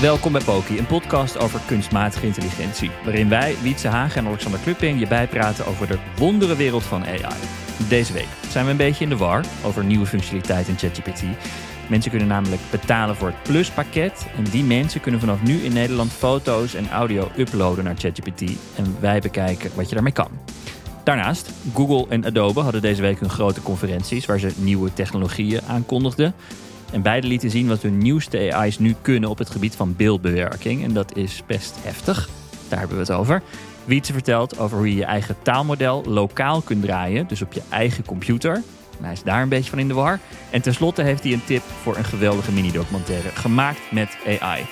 Welkom bij Poki, een podcast over kunstmatige intelligentie. Waarin wij, Wietse Hagen en Alexander Klupping je bijpraten over de wondere wereld van AI. Deze week zijn we een beetje in de war over nieuwe functionaliteit in ChatGPT. Mensen kunnen namelijk betalen voor het pluspakket. En die mensen kunnen vanaf nu in Nederland foto's en audio uploaden naar ChatGPT. En wij bekijken wat je daarmee kan. Daarnaast, Google en Adobe hadden deze week hun grote conferenties waar ze nieuwe technologieën aankondigden. En beide lieten zien wat hun nieuwste AI's nu kunnen op het gebied van beeldbewerking. En dat is best heftig. Daar hebben we het over. Wietse vertelt over hoe je je eigen taalmodel lokaal kunt draaien, dus op je eigen computer. En hij is daar een beetje van in de war. En tenslotte heeft hij een tip voor een geweldige mini-documentaire gemaakt met AI.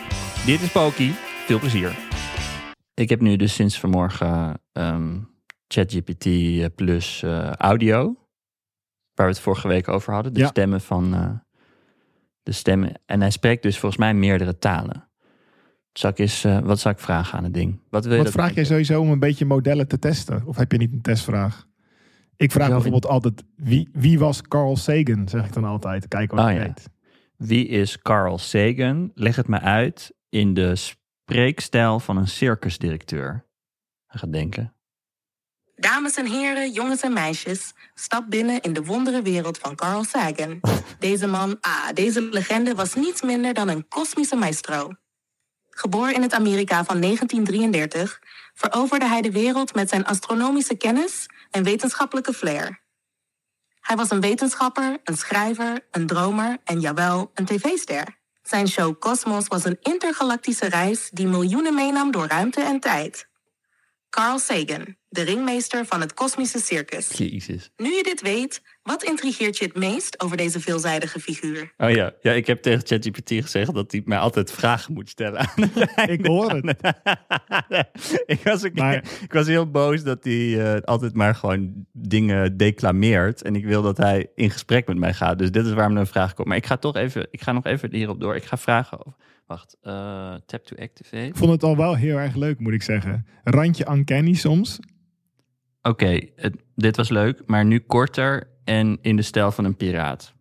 Dit is Poki. Veel plezier. Ik heb nu dus sinds vanmorgen ehm, ChatGPT plus eh, audio. Waar we het vorige week over hadden. De Ja. stemmen van eh, de stemmen. En hij spreekt dus volgens mij meerdere talen. Zal ik eens, eh, wat zou ik vragen aan het ding? Wat wil je Wat vraag jij sowieso om een beetje modellen te testen? Of heb je niet een testvraag? Ik vraag bijvoorbeeld altijd, wie, wie was Carl Sagan? Zeg ik dan altijd. Kijken wat Oh ik ja. weet. Wie is Carl Sagan? Leg het me uit in de spreekstijl van een circusdirecteur. Hij gaat denken. Dames en heren, jongens en meisjes, stap binnen in de wondere wereld van Carl Sagan. Deze man, ah, deze legende was niets minder dan een kosmische maestro. Geboren in het Amerika van 1933, veroverde hij de wereld met zijn astronomische kennis en wetenschappelijke flair. Hij was een wetenschapper, een schrijver, een dromer en jawel, een tv-ster. Zijn show Cosmos was een intergalactische reis die miljoenen meenam door ruimte en tijd. Carl Sagan, de ringmeester van het kosmische circus. Jezus. Nu je dit weet, wat intrigeert je het meest over deze veelzijdige figuur? Oh ja, ja ik heb tegen ChatGPT gezegd dat hij mij altijd vragen moet stellen. aan het einde. Ik hoor het. ik, was een keer- Maar- ik was heel boos dat hij eh, altijd maar gewoon dingen declameert. En ik wil dat hij in gesprek met mij gaat. Dus dit is waarom er een vraag komt. Maar ik ga toch even, ik ga nog even hierop door. Ik ga vragen over. Wacht, eh, tap to activate. Ik vond het al wel heel erg leuk, moet ik zeggen. Randje uncanny soms. Oké, dit was leuk, maar nu korter en in de stijl van een piraat.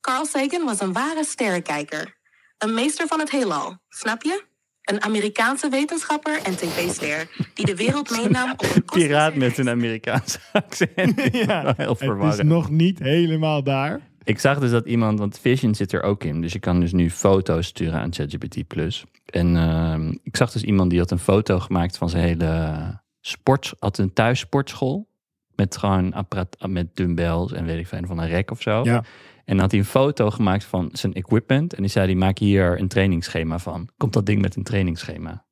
Carl Sagan was een ware sterrenkijker. Een meester van het heelal, snap je? Een Amerikaanse wetenschapper en tv-ster die de wereld meenam op een Piraat met een Amerikaanse accent. ja, heel Het is nog niet helemaal daar. Ik zag dus dat iemand, want Vision zit er ook in. Dus je kan dus nu foto's sturen aan ChatGPT Plus. En ehm, ik zag dus iemand die had een foto gemaakt van zijn hele sport, had een thuis sportschool. Met gewoon apparaat, met dumbbells en weet ik veel, van een rek of zo. Ja. En dan had hij een foto gemaakt van zijn equipment. En die zei, die maak hier een trainingsschema van. Komt dat ding met een trainingsschema?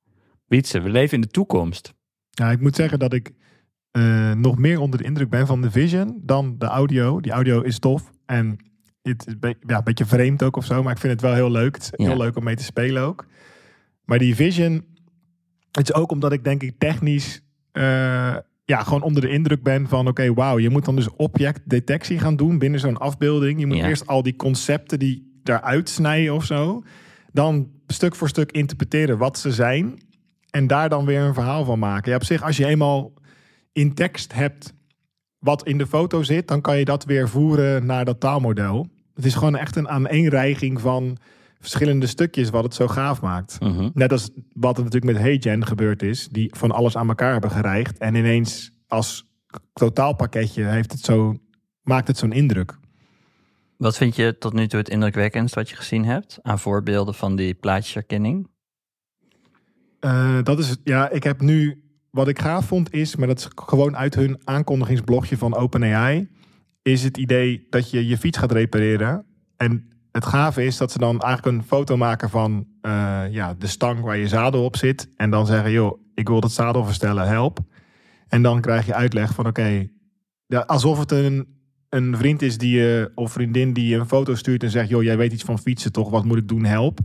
Wietse, we leven in de toekomst. Ja, ik moet zeggen dat ik eh, nog meer onder de indruk ben van de Vision dan de audio. Die audio is tof en het is ja, een beetje vreemd ook of zo, maar ik vind het wel heel leuk. Het is Ja. heel leuk om mee te spelen ook. Maar die Vision, het is ook omdat ik denk ik technisch eh, ja, gewoon onder de indruk ben van oké, wauw, je moet dan dus objectdetectie gaan doen binnen zo'n afbeelding. Je moet Ja. eerst al die concepten die daaruit snijden of zo. Dan stuk voor stuk interpreteren wat ze zijn. En daar dan weer een verhaal van maken. Ja, op zich, als je eenmaal in tekst hebt wat in de foto zit, dan kan je dat weer voeren naar dat taalmodel. Het is gewoon echt een aaneenreiging van verschillende stukjes wat het zo gaaf maakt. Mhm. Net als wat er natuurlijk met HeyGen gebeurd is, die van alles aan elkaar hebben gerijgd en ineens als totaalpakketje heeft het zo, maakt het zo'n indruk. Wat vind je tot nu toe het indrukwekkendst wat je gezien hebt aan voorbeelden van die plaatjesherkenning? Eh, dat is. Ja, ik heb nu. Wat ik gaaf vond is, maar dat is gewoon uit hun aankondigingsblogje van OpenAI, is het idee dat je je fiets gaat repareren. En het gave is dat ze dan eigenlijk een foto maken van eh, ja, de stang waar je zadel op zit. En dan zeggen, joh, ik wil dat zadel verstellen, help. En dan krijg je uitleg van, oké, alsof het een, een vriend is die je, of vriendin die je een foto stuurt en zegt, joh, jij weet iets van fietsen toch, wat moet ik doen, help.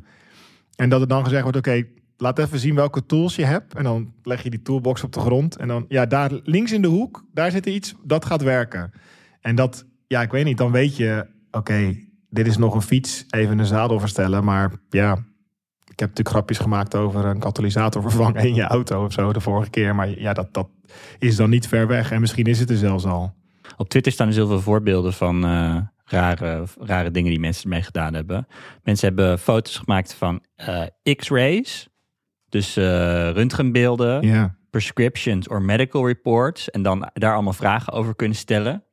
En dat er dan gezegd wordt, oké, laat even zien welke tools je hebt. En dan leg je die toolbox op de grond. En dan, ja, daar links in de hoek, daar zit iets, dat gaat werken. En dat, ja, ik weet niet, dan weet je, oké, dit is nog een fiets, even een zadel verstellen. Maar ja, ik heb natuurlijk grapjes gemaakt over een katalysator vervangen in je auto of zo de vorige keer. Maar ja, dat, dat is dan niet ver weg. En misschien is het er zelfs al. Op Twitter staan er zoveel voorbeelden van eh, rare, rare dingen die mensen ermee gedaan hebben. Mensen hebben foto's gemaakt van eh, X-rays, dus eh, röntgenbeelden, prescriptions of medical reports. En dan daar allemaal vragen over kunnen stellen.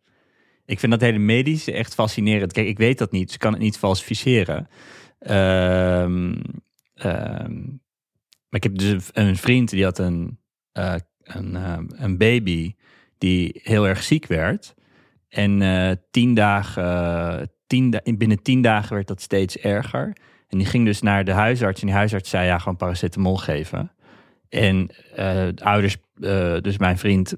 Ik vind dat hele medische echt fascinerend. Kijk, ik weet dat niet, ik kan het niet falsificeren. Ehm, ehm, maar ik heb dus een vriend die had een, eh, een, eh, een baby die heel erg ziek werd. En eh, tien dagen, tien, da- binnen tien dagen werd dat steeds erger. En die ging dus naar de huisarts. En die huisarts zei ja, gewoon paracetamol geven. En de ouders, dus mijn vriend,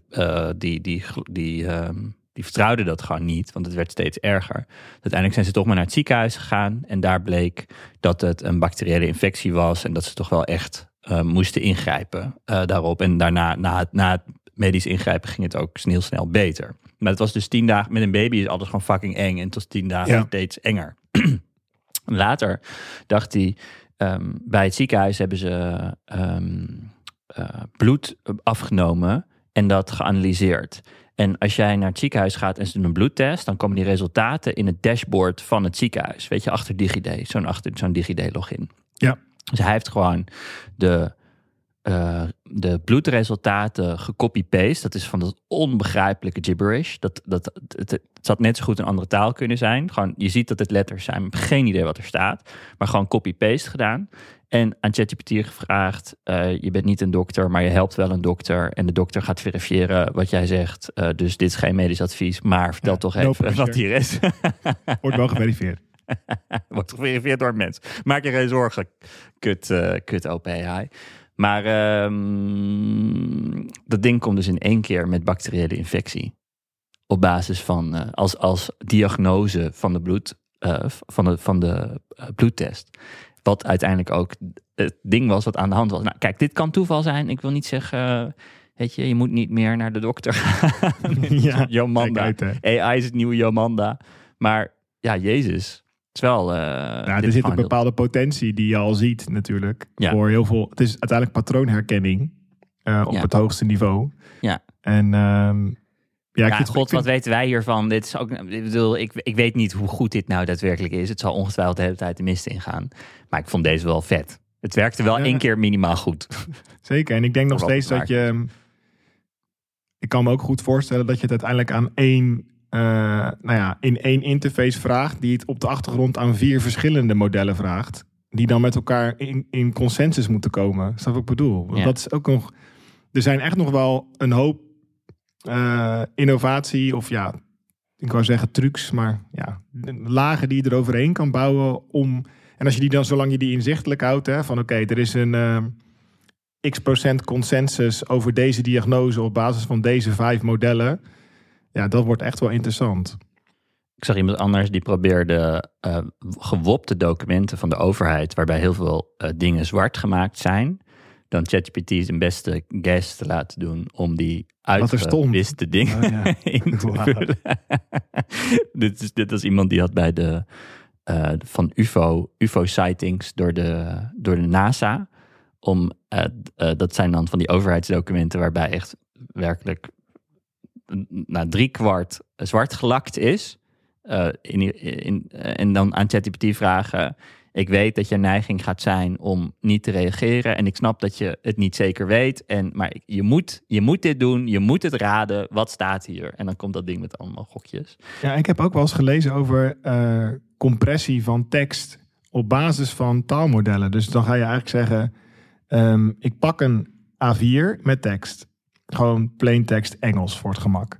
die, die, die, ehm, die vertrouwden dat gewoon niet, want het werd steeds erger. Uiteindelijk zijn ze toch maar naar het ziekenhuis gegaan. En daar bleek dat het een bacteriële infectie was. En dat ze toch wel echt eh, moesten ingrijpen eh, daarop. En daarna, na het, na het medisch ingrijpen, ging het ook heel snel beter. Maar het was dus tien dagen, met een baby is alles gewoon fucking eng. En het was tien dagen Ja. steeds enger. Later dacht hij, ehm, bij het ziekenhuis hebben ze ehm, eh, bloed afgenomen en dat geanalyseerd. En als jij naar het ziekenhuis gaat en ze doen een bloedtest, dan komen die resultaten in het dashboard van het ziekenhuis. Weet je, achter DigiD, zo'n achter zo'n DigiD-login. Ja. Dus hij heeft gewoon de, eh, de bloedresultaten gecopy-paste. Dat is van dat onbegrijpelijke gibberish. Dat, dat, het, het had net zo goed een andere taal kunnen zijn. Gewoon, je ziet dat het letters zijn, maar geen idee wat er staat. Maar gewoon copy-paste gedaan. En aan ChatGPT gevraagd, eh, je bent niet een dokter, maar je helpt wel een dokter. En de dokter gaat verifiëren wat jij zegt. Eh, dus dit is geen medisch advies, maar vertel Ja, toch no even pressure. wat hier is. wordt wel geverifieerd. Wordt geverifieerd door een mens. Maak je geen zorgen, kut, eh kut OpenAI. Maar ehm, dat ding komt dus in één keer met bacteriële infectie. Op basis van, als, als diagnose van de, bloed, van de, van de bloedtest. Wat uiteindelijk ook het ding was wat aan de hand was. Nou, kijk, dit kan toeval zijn. Ik wil niet zeggen, eh, weet je, je moet niet meer naar de dokter gaan. ja, Jomanda. uit. AI is het nieuwe Jomanda. Maar ja, Jezus. Het is wel. eh, Ja, er zit een bepaalde potentie die je al ziet natuurlijk. Ja. Voor heel veel. Het is uiteindelijk patroonherkenning eh, op Ja. het hoogste niveau. Ja. En ehm, ja, god, vind- wat weten wij hiervan? Dit is ook, ik bedoel, ik, ik weet niet hoe goed dit nou daadwerkelijk is. Het zal ongetwijfeld de hele tijd de mist ingaan. Maar ik vond deze wel vet. Het werkte wel Ja. één keer minimaal goed. Zeker. En ik denk nog steeds dat je. Ik kan me ook goed voorstellen dat je het uiteindelijk aan één. eh, nou ja, in één interface vraagt. Die het op de achtergrond aan vier verschillende modellen vraagt. Die dan met elkaar in, in consensus moeten komen. Snap wat ik bedoel? Ja. Dat is ook nog. Er zijn echt nog wel een hoop eh, innovatie. Of ja, ik wou zeggen trucs. Maar ja, lagen die je eroverheen kan bouwen. Om. En als je die dan, zolang je die inzichtelijk houdt. Hè, van oké, er is een. eh, x procent consensus over deze diagnose op basis van deze vijf modellen. Ja, dat wordt echt wel interessant. Ik zag iemand anders die probeerde eh, gewopte documenten van de overheid, waarbij heel veel dingen zwart gemaakt zijn, dan ChatGPT zijn beste guess te laten doen om die uitgewiste dingen Oh, ja. in te vullen. dit, is, dit was iemand die had bij de eh, van UFO, UFO-sightings door de, door de NASA. Om, eh, eh, dat zijn dan van die overheidsdocumenten waarbij echt werkelijk nou, drie kwart zwart gelakt is. In, in, en dan aan ChatGPT vragen. Ik weet dat je neiging gaat zijn om niet te reageren. En ik snap dat je het niet zeker weet. En, maar je moet, je moet dit doen. Je moet het raden. Wat staat hier? En dan komt dat ding met allemaal gokjes. Ja, ik heb ook wel eens gelezen over eh, compressie van tekst op basis van taalmodellen. Dus dan ga je eigenlijk zeggen, ehm, ik pak een A4 met tekst. Gewoon plain tekst Engels voor het gemak.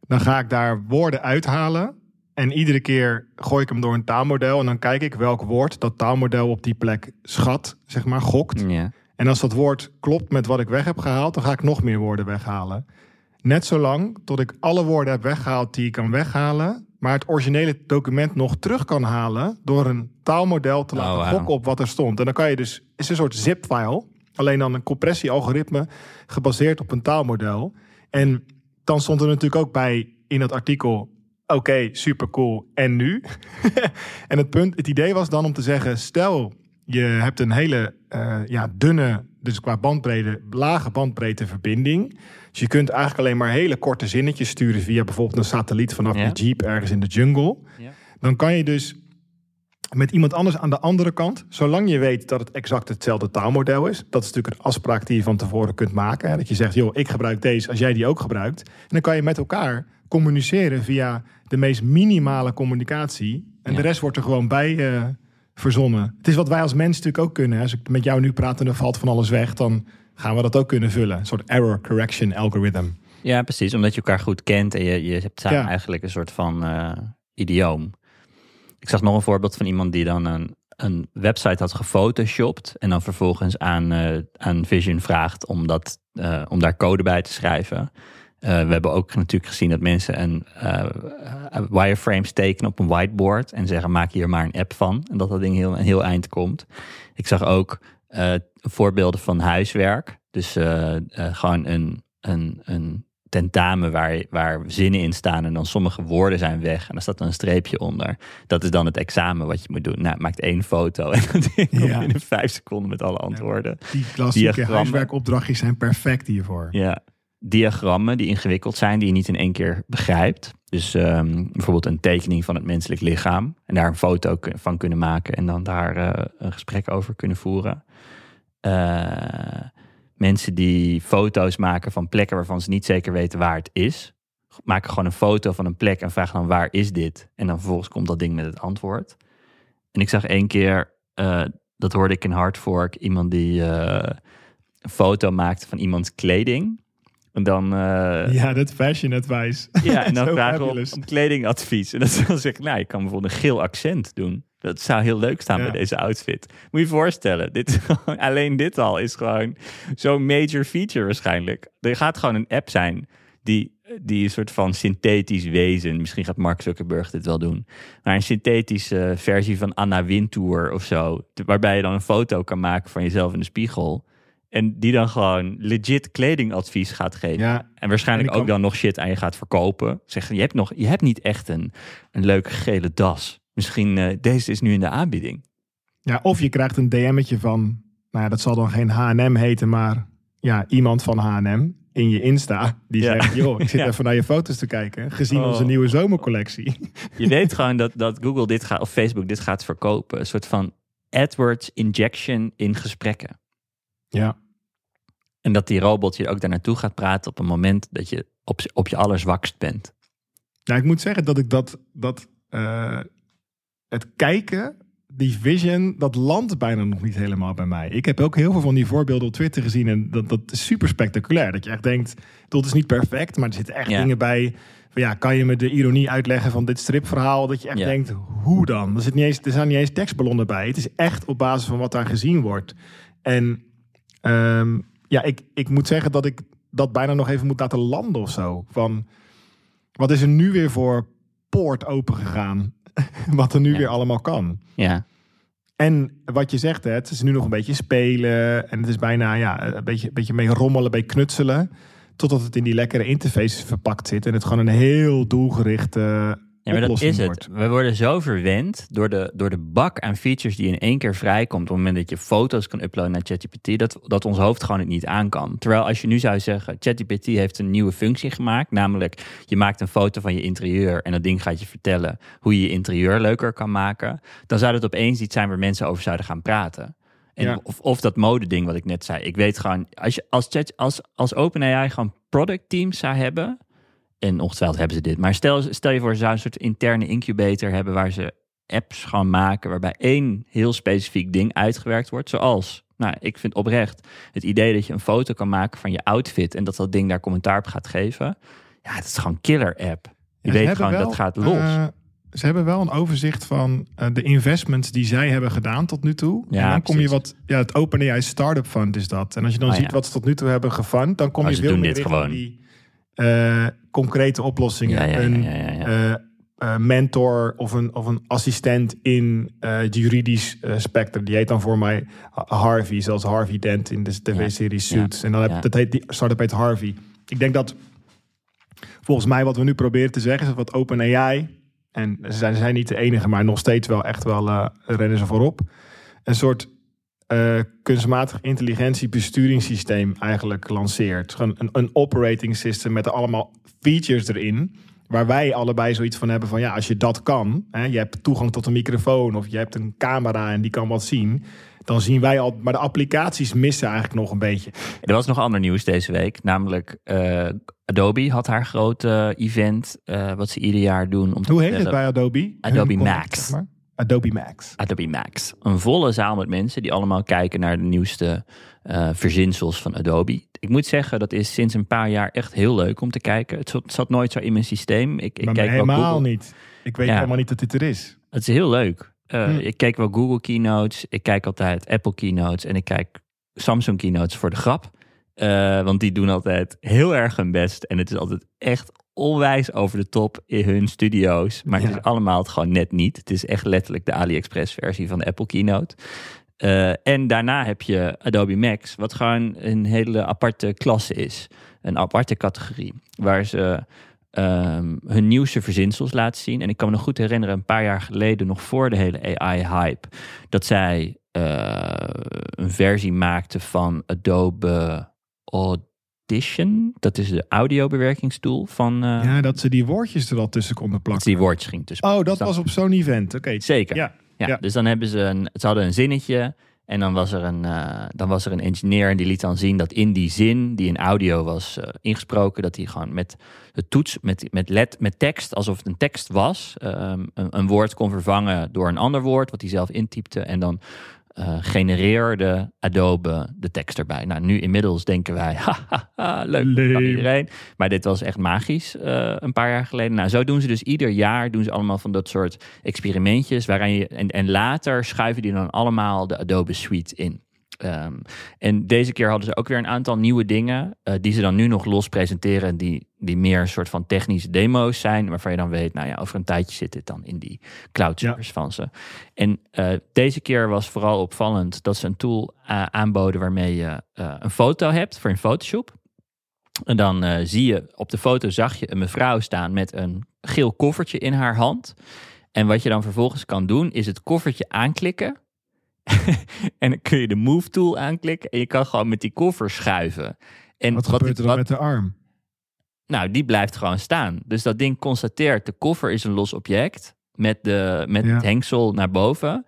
Dan ga ik daar woorden uithalen. En iedere keer gooi ik hem door een taalmodel. En dan kijk ik welk woord dat taalmodel op die plek schat, zeg maar, gokt. Ja. En als dat woord klopt met wat ik weg heb gehaald, dan ga ik nog meer woorden weghalen. Net zolang tot ik alle woorden heb weggehaald die ik kan weghalen, maar het originele document nog terug kan halen door een taalmodel te Oh, laten wauw. gokken op wat er stond. En dan kan je dus, het is een soort zip-file, alleen dan een compressie-algoritme gebaseerd op een taalmodel. En dan stond er natuurlijk ook bij in dat artikel, oké, super cool, en nu? en het punt, het idee was dan om te zeggen, stel je hebt een hele eh, ja, dunne, dus qua bandbreedte, lage bandbreedte verbinding. Dus je kunt eigenlijk alleen maar hele korte zinnetjes sturen via bijvoorbeeld een satelliet vanaf Ja. je jeep ergens in de jungle. Ja. Dan kan je dus met iemand anders aan de andere kant, zolang je weet dat het exact hetzelfde taalmodel is. Dat is natuurlijk een afspraak die je van tevoren kunt maken. Hè, dat je zegt, joh, ik gebruik deze als jij die ook gebruikt. En dan kan je met elkaar communiceren via de meest minimale communicatie. En Ja. de rest wordt er gewoon bij eh, verzonnen. Het is wat wij als mens natuurlijk ook kunnen. Hè. Als ik met jou nu praat en er valt van alles weg, dan gaan we dat ook kunnen vullen. Een soort error correction algorithm. Ja, precies. Omdat je elkaar goed kent en je, je hebt samen Ja. eigenlijk een soort van eh, idioom. Ik zag nog een voorbeeld van iemand die dan een, een website had gefotoshopt en dan vervolgens aan, eh, aan Vision vraagt om, dat, om daar code bij te schrijven. Eh, we hebben ook natuurlijk gezien dat mensen een eh, eh, wireframes tekenen op een whiteboard en zeggen maak hier maar een app van. En dat dat ding heel, een heel eind komt. Ik zag ook voorbeelden van huiswerk. Dus gewoon een, een, een tentamen waar, waar zinnen in staan en dan sommige woorden zijn weg en dan staat er een streepje onder. Dat is dan het examen wat je moet doen. Nou, maakt één foto en komt Ja. binnen vijf seconden met alle antwoorden. Die klassieke huiswerkopdrachtjes zijn perfect hiervoor. Ja, diagrammen die ingewikkeld zijn, die je niet in één keer begrijpt. Dus ehm, bijvoorbeeld een tekening van het menselijk lichaam. En daar een foto van kunnen maken en dan daar eh, een gesprek over kunnen voeren. Eh, mensen die foto's maken van plekken waarvan ze niet zeker weten waar het is. Maken gewoon een foto van een plek en vragen dan waar is dit? En dan vervolgens komt dat ding met het antwoord. En ik zag één keer, eh, dat hoorde ik in Hardfork, iemand die een foto maakte van iemands kleding. En dan, eh, Ja, dat fashion advice. ja, en dan vragen we om, kledingadvies. En dan zal zeg ik, nou, je kan bijvoorbeeld een geel accent doen. Dat zou heel leuk staan Ja. bij deze outfit. Moet je je voorstellen, dit, alleen dit al is gewoon zo'n major feature waarschijnlijk. Er gaat gewoon een app zijn die, die een soort van synthetisch wezen, misschien gaat Mark Zuckerberg dit wel doen, maar een synthetische versie van Anna Wintour of zo, waarbij je dan een foto kan maken van jezelf in de spiegel. En die dan gewoon legit kledingadvies gaat geven. Ja, En waarschijnlijk En ook kan- dan nog shit aan je gaat verkopen. Zeggen, je hebt, nog, je hebt niet echt een, een leuke gele das. Misschien eh, deze is nu in de aanbieding. Ja, of je krijgt een DM'tje van, nou ja, dat zal dan geen H&M heten, maar ja, iemand van H&M in je Insta. Die Ja. zegt, joh, ik zit Ja. even naar je foto's te kijken, gezien Oh. onze nieuwe zomercollectie. Je weet gewoon dat, dat Google dit gaat, of Facebook dit gaat verkopen. Een soort van AdWords injection in gesprekken. Ja, En dat die robot je ook daar naartoe gaat praten op een moment dat je op, op je allerzwakst bent. nou ik moet zeggen dat ik dat, dat eh, het kijken, die vision, dat landt bijna nog niet helemaal bij mij. Ik heb ook heel veel van die voorbeelden op Twitter gezien en dat, dat is super spectaculair. Dat je echt denkt, dat is niet perfect, maar er zitten echt Ja. dingen bij. Van, ja, kan je me de ironie uitleggen van dit stripverhaal? Dat je echt Ja. denkt, hoe dan? Er, zit niet eens, er zijn niet eens tekstballonnen bij. Het is echt op basis van wat daar gezien wordt. En ehm, ja, ik, ik moet zeggen dat ik dat bijna nog even moet laten landen of zo. Van, wat is er nu weer voor poort open gegaan? wat er nu Ja. weer allemaal kan. Ja, En wat je zegt, hè, het is nu nog een beetje spelen. En het is bijna ja, een, beetje, een beetje mee rommelen, beetje knutselen. Totdat het in die lekkere interface verpakt zit. En het gewoon een heel doelgerichte Ja, maar dat is het. wordt. We worden zo verwend door de, door de bak aan features die in één keer vrijkomt. op het moment dat je foto's kan uploaden naar ChatGPT. Dat, dat ons hoofd gewoon het niet aan kan. Terwijl als je nu zou zeggen: ChatGPT heeft een nieuwe functie gemaakt. Namelijk, je maakt een foto van je interieur. en dat ding gaat je vertellen hoe je je interieur leuker kan maken. Dan zou dat opeens iets zijn waar mensen over zouden gaan praten. En Ja. of, of dat modeding wat ik net zei. Ik weet gewoon, als, je, als, Chat, als, als OpenAI gewoon product teams zou hebben. En ongetwijfeld hebben ze dit. Maar stel, stel je voor, ze zou een soort interne incubator hebben waar ze apps gaan maken. Waarbij één heel specifiek ding uitgewerkt wordt. Zoals, nou, ik vind oprecht het idee dat je een foto kan maken van je outfit. En dat dat ding daar commentaar op gaat geven. Ja, het is gewoon killer app. Je Ja, weet gewoon, wel, dat gaat los. eh, ze hebben wel een overzicht van eh, de investments die zij hebben gedaan tot nu toe. Ja, en dan kom je wat, ja, het OpenAI Startup Fund is dat. En als je dan Oh, ziet ja. wat ze tot nu toe hebben gefund, dan kom Oh, je ze veel doen meer gewoon. die eh, concrete oplossingen. Ja, ja, ja, een ja, eh, eh, mentor of een, of een assistent in het juridisch spectrum. Die heet dan voor mij Harvey, zoals Harvey Dent in de tv-serie Suits. En dan heb, dat heet die startup heet Harvey. Ik denk dat volgens mij wat we nu proberen te zeggen is dat wat OpenAI en ze zijn, ze zijn niet de enige, maar nog steeds wel echt wel rennen ze voorop. Een soort eh kunstmatig intelligentie besturingssysteem eigenlijk lanceert. Gewoon een, een operating system met allemaal features erin. Waar wij allebei zoiets van hebben van ja, als je dat kan, hè, je hebt toegang tot een microfoon of je hebt een camera en die kan wat zien. Dan zien wij al, maar de applicaties missen eigenlijk nog een beetje. Er was nog ander nieuws deze week. Namelijk eh, Adobe had haar grote event. eh, wat ze ieder jaar doen. Om te Hoe heet het bij Adobe? Adobe Hun Max. zeg maar? Adobe Max. Adobe Max. Een volle zaal met mensen die allemaal kijken naar de nieuwste eh, verzinsels van Adobe. Ik moet zeggen, dat is sinds een paar jaar echt heel leuk om te kijken. Het zat, nooit zo in mijn systeem. Ik, ik kijk helemaal niet. Ik weet Ja. helemaal niet dat dit er is. Het is heel leuk. Eh, Hm. Ik kijk wel Google keynotes. Ik kijk altijd Apple keynotes. En ik kijk Samsung keynotes voor de grap. Eh, want die doen altijd heel erg hun best. En het is altijd echt onwijs over de top in hun studio's. Maar het is allemaal het gewoon net niet. Het is echt letterlijk de AliExpress versie van de Apple keynote. Eh, en daarna heb je Adobe Max, wat gewoon een hele aparte klasse is. Een aparte categorie. Waar ze ehm, hun nieuwste verzinsels laten zien. En ik kan me nog goed herinneren, een paar jaar geleden, nog voor de hele AI-hype, dat zij eh, een versie maakten van Adobe Audition. Dat is de audiobewerkingstool van. eh Ja, dat ze die woordjes er al tussen konden plakken. die woordjes ging tussen. Oh, dat was op zo'n event. Oké. Zeker. Ja. Ja, Ja. dus dan hebben ze een, ze hadden een zinnetje en dan was er een, eh, dan was er een engineer en die liet dan zien dat in die zin die in audio was eh, ingesproken, dat hij gewoon met de toets, met, met, let, met tekst, alsof het een tekst was, ehm, een, een woord kon vervangen door een ander woord wat hij zelf intypte en dan eh, genereerde Adobe de tekst erbij. Nou, nu inmiddels denken wij, haha, leuk, kan Leem. iedereen. Maar dit was echt magisch eh, een paar jaar geleden. Nou, zo doen ze dus ieder jaar doen ze allemaal van dat soort experimentjes. Waarin je, en, en later schuiven die dan allemaal de Adobe Suite in. Ehm, en deze keer hadden ze ook weer een aantal nieuwe dingen. eh, die ze dan nu nog los presenteren. Die, die meer een soort van technische demo's zijn. Waarvan je dan weet, nou ja, over een tijdje zit dit dan in die cloud Ja. servers van ze. En eh, deze keer was vooral opvallend dat ze een tool eh, aanboden waarmee je eh, een foto hebt voor in Photoshop. En dan zie je op de foto zag je een mevrouw staan met een geel koffertje in haar hand. En wat je dan vervolgens kan doen, is het koffertje aanklikken. en dan kun je de move tool aanklikken en je kan gewoon met die koffer schuiven. En Wat gebeurt er dan wat- met de arm? Nou, die blijft gewoon staan. Dus dat ding constateert, de koffer is een los object met, de, met Ja. het hengsel naar boven.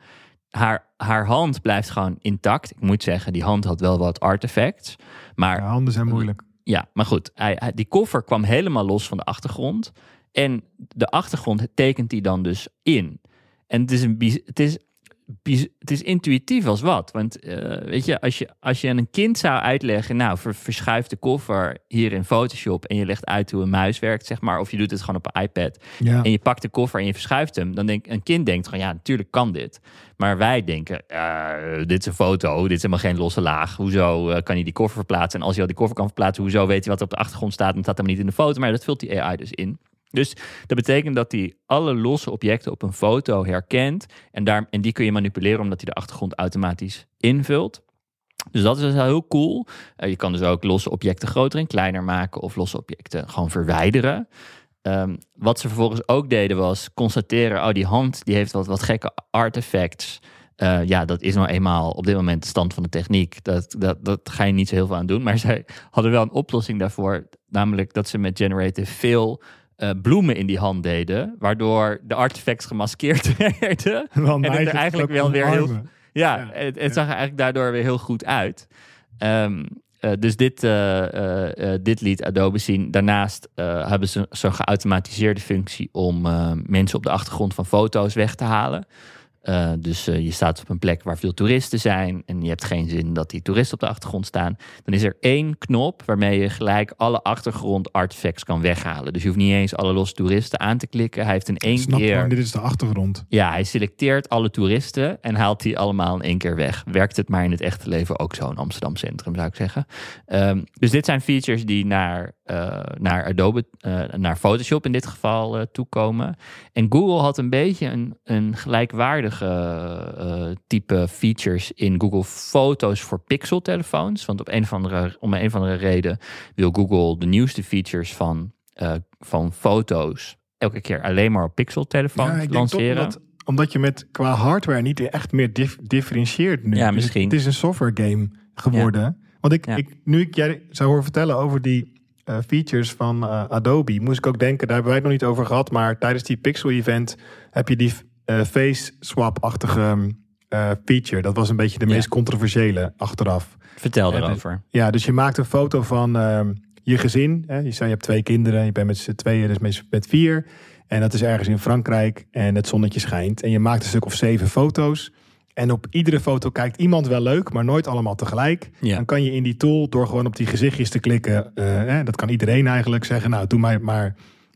Haar, haar hand blijft gewoon intact. Ik moet zeggen, die hand had wel wat artefacts. Maar Ja, handen zijn moeilijk. ja, maar goed, hij, hij- die koffer kwam helemaal los van de achtergrond. En de achtergrond tekent hij dan dus in. En het is, een, het is, het is intuïtief als wat. Want eh, weet je als, je, als je aan een kind zou uitleggen... nou, ver- verschuif de koffer hier in Photoshop... en je legt uit hoe een muis werkt, zeg maar... of je doet het gewoon op een iPad... Ja. en je pakt de koffer en je verschuift hem... dan denk een kind denkt gewoon, ja, natuurlijk kan dit. Maar wij denken, eh, dit is een foto, dit is helemaal geen losse laag. Hoezo eh, kan je die koffer verplaatsen? En als je al die koffer kan verplaatsen, hoezo weet je wat er op de achtergrond staat? En het staat hem niet in de foto, maar dat vult die AI dus in. Dus dat betekent dat hij alle losse objecten op een foto herkent. En, daar, en die kun je manipuleren omdat hij de achtergrond automatisch invult. Dus dat is dus heel cool. Eh, je kan dus ook losse objecten groter en kleiner maken of losse objecten gewoon verwijderen. Ehm, wat ze vervolgens ook deden was constateren, oh die hand die heeft wat, wat gekke artefacts. Uh, ja, dat is nou eenmaal op dit moment de stand van de techniek. Dat, dat, dat ga je niet zo heel veel aan doen. Maar zij hadden wel een oplossing daarvoor. Namelijk dat ze met Generative veel uh, bloemen in die hand deden. Waardoor de artefacts gemaskeerd werden. En het er eigenlijk wel weer heel... Ja, Ja, het, het zag er eigenlijk daardoor weer heel goed uit. Ehm, eh, dus dit, eh, eh, eh, dit liet Adobe zien. Daarnaast eh, hebben ze zo'n geautomatiseerde functie om eh, mensen op de achtergrond van foto's weg te halen. Eh, dus eh, je staat op een plek waar veel toeristen zijn en je hebt geen zin dat die toeristen op de achtergrond staan. Dan is er één knop waarmee je gelijk alle achtergrond artifacts kan weghalen. Dus je hoeft niet eens alle losse toeristen aan te klikken. Hij heeft in één Snap keer. gewoon, dit is de achtergrond. Ja, hij selecteert alle toeristen en haalt die allemaal in één keer weg. Werkt het maar in het echte leven ook zo in Amsterdam Centrum, zou ik zeggen. Ehm, dus dit zijn features die naar, eh, naar Adobe, naar Photoshop in dit geval toekomen. En Google had een beetje een, een gelijkwaardige eh, type features in Google Foto's voor Pixel-telefoons. Want op een of andere, om een of andere reden wil Google de nieuwste features van, eh, van foto's elke keer alleen maar op Pixel-telefoons Ja, lanceren. omdat, je met qua hardware niet echt meer dif- differentieert nu. Ja, Dus misschien. Het is een software game geworden. Want ik, Ja. ik, nu ik jij zou horen vertellen over die eh, features van Adobe, moest ik ook denken, daar hebben wij het nog niet over gehad, maar tijdens die Pixel event heb je die eh, face swap-achtige eh, feature. Dat was een beetje de Ja. meest controversiële achteraf. Vertel Ja, erover. Ja, dus je maakt een foto van ehm, je gezin. Hè? Je, zei, je hebt twee kinderen, je bent met z'n tweeën, dus met, met vier. En dat is ergens in Frankrijk en het zonnetje schijnt. En je maakt een stuk of zeven foto's. En op iedere foto kijkt iemand wel leuk, maar nooit allemaal tegelijk. Ja. Dan kan je in die tool, door gewoon op die gezichtjes te klikken, eh, hè, dat kan iedereen eigenlijk zeggen, nou doe mij maar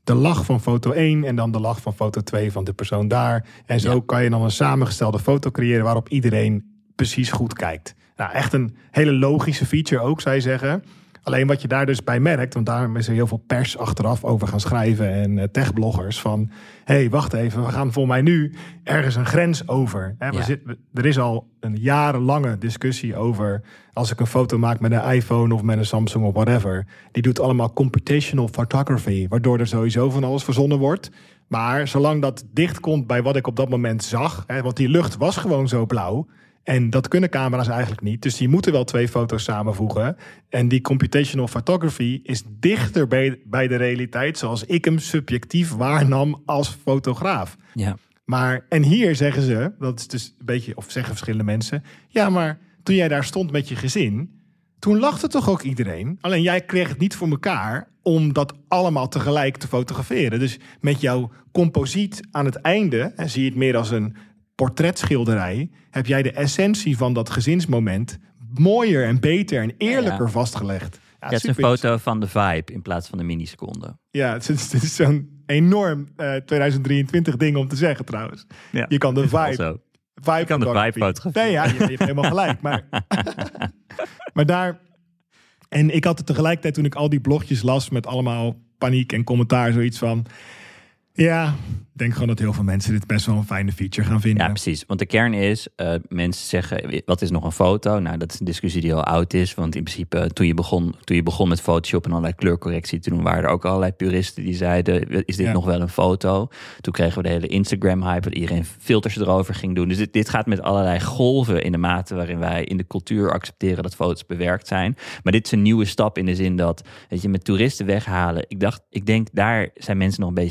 de lach van foto 1 en dan de lach van foto 2 van de persoon daar. En zo Ja. kan je dan een samengestelde foto creëren waarop iedereen precies goed kijkt. Nou, echt een hele logische feature ook, zou je zeggen. Alleen wat je daar dus bij merkt, want daarom is er heel veel pers achteraf over gaan schrijven en eh, techbloggers van, hé, hey, wacht even, we gaan voor mij nu ergens een grens over. Hè, we Ja. zit- we- er is al een jarenlange discussie over, als ik een foto maak met een iPhone of met een Samsung of whatever, die doet allemaal computational photography, waardoor er sowieso van alles verzonnen wordt. Maar zolang dat dicht komt bij wat ik op dat moment zag, hè, want die lucht was gewoon zo blauw. En dat kunnen camera's eigenlijk niet. Dus die moeten wel twee foto's samenvoegen. En die computational photography is dichter bij, bij de realiteit zoals ik hem subjectief waarnam als fotograaf. Ja. Maar, en hier zeggen ze, dat is dus een beetje, of zeggen verschillende mensen, ja, maar toen jij daar stond met je gezin, toen lachte toch ook iedereen. Alleen jij kreeg het niet voor elkaar om dat allemaal tegelijk te fotograferen. Dus met jouw composiet aan het einde, en zie je het meer als een portretschilderij, heb jij de essentie van dat gezinsmoment mooier en beter en eerlijker Ja. vastgelegd. Ja, het is een foto van de vibe in plaats van de milliseconde. ja, het is, zo'n enorm eh, 2023 ding om te zeggen trouwens. Ja, Je kan de vibe, vibe kan de vibe. Nee, ja, je, je hebt helemaal gelijk. Maar, maar daar... En ik had het tegelijkertijd toen ik al die blogjes las met allemaal paniek en commentaar zoiets van... Ja, ik denk gewoon dat heel veel mensen dit best wel een fijne feature gaan vinden. Ja, precies. Want de kern is, eh, mensen zeggen, wat is nog een foto? Nou, dat is een discussie die al oud is. Want in principe, toen je begon, toen je begon met Photoshop en allerlei kleurcorrectie, toen waren er ook allerlei puristen die zeiden, is dit Ja. nog wel een foto? Toen kregen we de hele Instagram-hype, dat iedereen filters erover ging doen. Dus dit, dit gaat met allerlei golven in de mate waarin wij in de cultuur accepteren dat foto's bewerkt zijn. Maar dit is een nieuwe stap in de zin dat, weet je, met toeristen weghalen. Ik dacht, ik denk, daar zijn mensen nog een beetje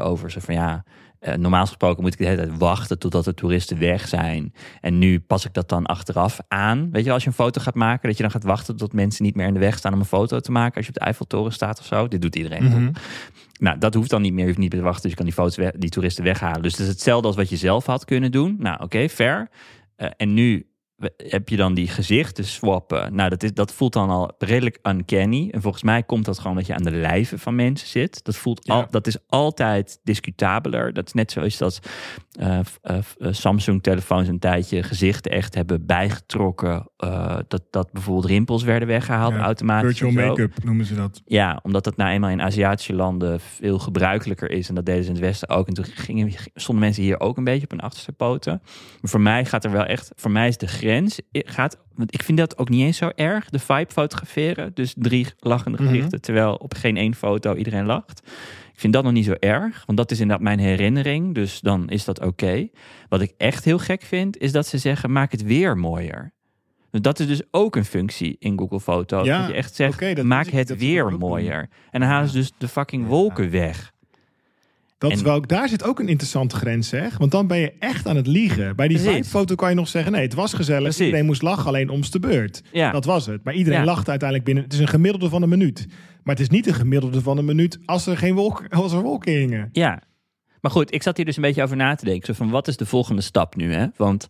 over. Zo van, ja, eh, normaal gesproken moet ik de hele tijd wachten totdat de toeristen weg zijn. En nu pas ik dat dan achteraf aan. Weet je, als je een foto gaat maken, dat je dan gaat wachten tot mensen niet meer in de weg staan om een foto te maken. Als je op de Eiffeltoren staat of zo. Dit doet iedereen. toch? Mhm. Nou, dat hoeft dan niet meer. Je hoeft niet meer te wachten. Dus je kan die, foto's weg- die toeristen weghalen. Dus het is hetzelfde als wat je zelf had kunnen doen. Nou, oké, fair. Eh, en nu heb je dan die gezichten swappen. Nou, dat, is, dat voelt dan al redelijk uncanny. En volgens mij komt dat gewoon dat je aan de lijven van mensen zit. Dat, voelt Ja. al, dat is altijd discutabeler. Dat is net zoals dat eh, eh, eh, Samsung-telefoons een tijdje gezichten echt hebben bijgetrokken. dat, dat bijvoorbeeld rimpels werden weggehaald Ja, automatisch. Virtual make-up noemen ze dat. Ja, omdat dat nou eenmaal in Aziatische landen veel gebruikelijker is. En dat deden ze in het Westen ook. En toen gingen, stonden mensen hier ook een beetje op hun achterste poten. Maar voor mij gaat er wel echt... Voor mij is de grens... Gaat, want ik vind dat ook niet eens zo erg. De vibe fotograferen. Dus drie lachende Mhm. gezichten. Terwijl op geen één foto iedereen lacht. Ik vind dat nog niet zo erg, want dat is inderdaad mijn herinnering. Dus dan is dat oké. Wat ik echt heel gek vind, is dat ze zeggen: maak het weer mooier. Dat is dus ook een functie in Google Foto's. Ja, dat je echt zegt: dat maak het weer mooier. En dan halen ze dus de fucking wolken weg. Dat is wel, ook- daar zit ook een interessante grens, zeg. Want dan ben je echt aan het liegen. Bij die vibe-foto kan je nog zeggen... nee, het was gezellig. Precies. Iedereen moest lachen, alleen om's de beurt. Ja. Dat was het. Maar iedereen Ja. lacht uiteindelijk binnen... Het is een gemiddelde van een minuut. Maar het is niet een gemiddelde van een minuut... als er geen wolk, als er wolken hingen. Ja. Maar goed, ik zat hier dus een beetje over na te denken. Zo van, wat is de volgende stap nu? Hè? Want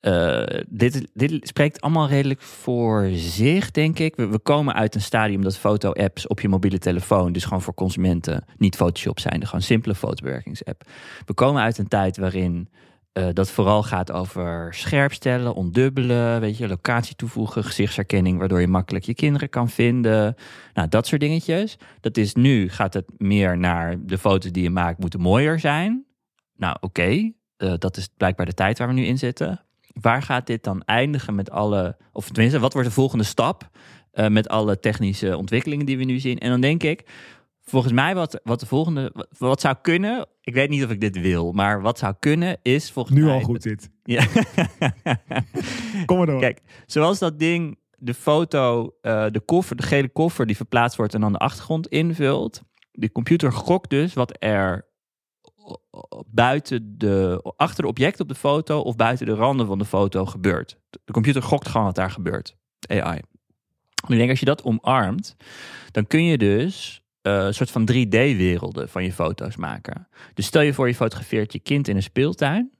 eh, dit, dit spreekt allemaal redelijk voor zich, denk ik. We, komen uit een stadium dat foto-apps op je mobiele telefoon... dus gewoon voor consumenten niet Photoshop zijn. Gewoon simpele fotobewerkingsapp. We komen uit een tijd waarin... eh, dat vooral gaat over scherpstellen, ondubbelen, weet je, locatie toevoegen, gezichtsherkenning, waardoor je makkelijk je kinderen kan vinden. Nou, dat soort dingetjes. Dat is nu, gaat het meer naar de foto's die je maakt moeten mooier zijn. Nou, oké, eh, dat is blijkbaar de tijd waar we nu in zitten. Waar gaat dit dan eindigen met alle, of tenminste, wat wordt de volgende stap eh, met alle technische ontwikkelingen die we nu zien? En dan denk ik, volgens mij wat, wat de volgende, wat, wat zou kunnen, ik weet niet of ik dit wil, maar wat zou kunnen is volgens Nu mij... al goed dit. Ja. Kom maar door. Kijk, zoals dat ding de foto, eh, de koffer, de gele koffer die verplaatst wordt en dan de achtergrond invult. De computer gokt dus wat er buiten de, achter de objecten op de foto of buiten de randen van de foto gebeurt. De computer gokt gewoon wat daar gebeurt. AI. Nu denk ik, als je dat omarmt, dan kun je dus eh, een soort van 3D-werelden van je foto's maken. Dus stel je voor, je fotografeert je kind in een speeltuin.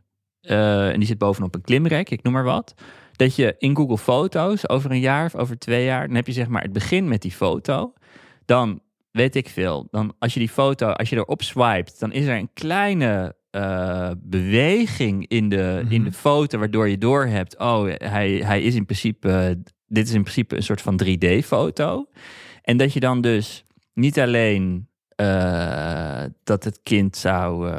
eh, en die zit bovenop een klimrek, ik noem maar wat. Dat je in Google Foto's over een jaar of over twee jaar, dan heb je zeg maar het begin met die foto. Dan weet ik veel. Dan als je die foto, als je erop swipet, dan is er een kleine eh, beweging in de, in de foto, waardoor je doorhebt, oh, hij, hij is in principe, dit is in principe een soort van 3D-foto. En dat je dan dus niet alleen eh, dat het kind zou.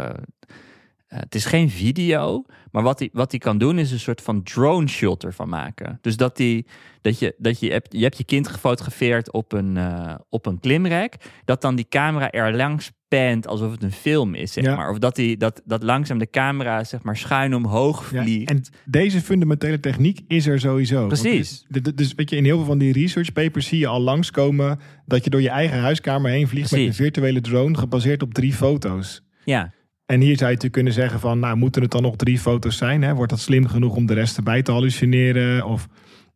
Eh, het is geen video, maar wat hij wat hij kan doen is een soort van drone shot ervan maken. Dus dat, die, dat, je, dat je, hebt, je hebt je kind gefotografeerd op een, eh, op een klimrek, dat dan die camera er langs pant alsof het een film is, zeg Ja. maar. Of dat, die, dat, dat langzaam de camera zeg maar schuin omhoog Ja, vliegt. en deze fundamentele techniek is er sowieso. Precies. Dus weet je, in heel veel van die research papers zie je al langskomen dat je door je eigen huiskamer heen vliegt met een virtuele drone gebaseerd op drie foto's. ja, En hier zou je kunnen zeggen van, nou moeten het dan nog drie foto's zijn? Hè? Wordt dat slim genoeg om de rest erbij te hallucineren? Of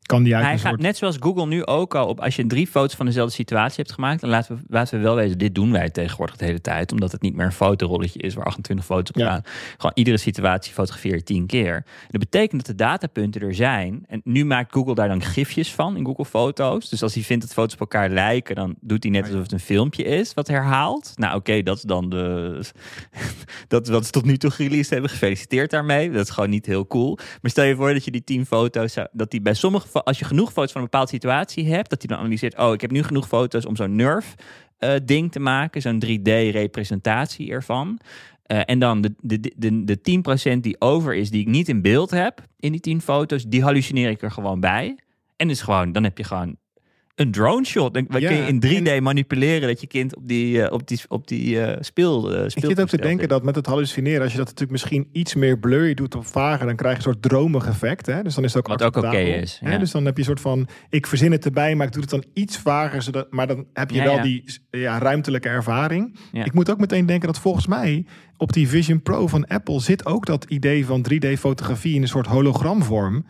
kan die uit Hij gaat soort... net zoals Google nu ook al op. Als je drie foto's van dezelfde situatie hebt gemaakt, dan laten we, laten we wel weten. Dit doen wij tegenwoordig de hele tijd, omdat het niet meer een fotorolletje is waar 28 foto's op Ja. gaan. Gewoon iedere situatie fotografeer je tien keer. Dat betekent dat de datapunten er zijn. En nu maakt Google daar dan gifjes van in Google Foto's. Dus als hij vindt dat foto's op elkaar lijken, dan doet hij net alsof het een filmpje is wat herhaalt. Nou, oké, dat is dan de. dat wat ze tot nu toe gereleased hebben. Gefeliciteerd daarmee. Dat is gewoon niet heel cool. Maar stel je voor dat je die 10 foto's, dat die bij sommige, als je genoeg foto's van een bepaalde situatie hebt, dat hij dan analyseert, oh, ik heb nu genoeg foto's om zo'n Nerf eh, te maken, zo'n 3D-representatie ervan. Eh, en dan de, de, de, de 10% die over is, die ik niet in beeld heb in die 10 foto's, die hallucineer ik er gewoon bij. En is gewoon, dan heb je gewoon een drone shot. Dan Ja, kun je in 3D manipuleren dat je kind op die, eh, op die, op die eh, speel, eh Ik zit ook te denken dat met het hallucineren, als je dat natuurlijk misschien iets meer blurry doet of vager, dan krijg je een soort dromig effect. Hè? Dus dan is het ook Wat ook oké is, Hè? Dus dan heb je een soort van, ik verzin het erbij, maar ik doe het dan iets vager, zodat, maar dan heb je Ja, wel ja. die ja, ruimtelijke ervaring. Ja. Ik moet ook meteen denken dat volgens mij op die Vision Pro van Apple zit ook dat idee van 3D-fotografie in een soort hologramvorm.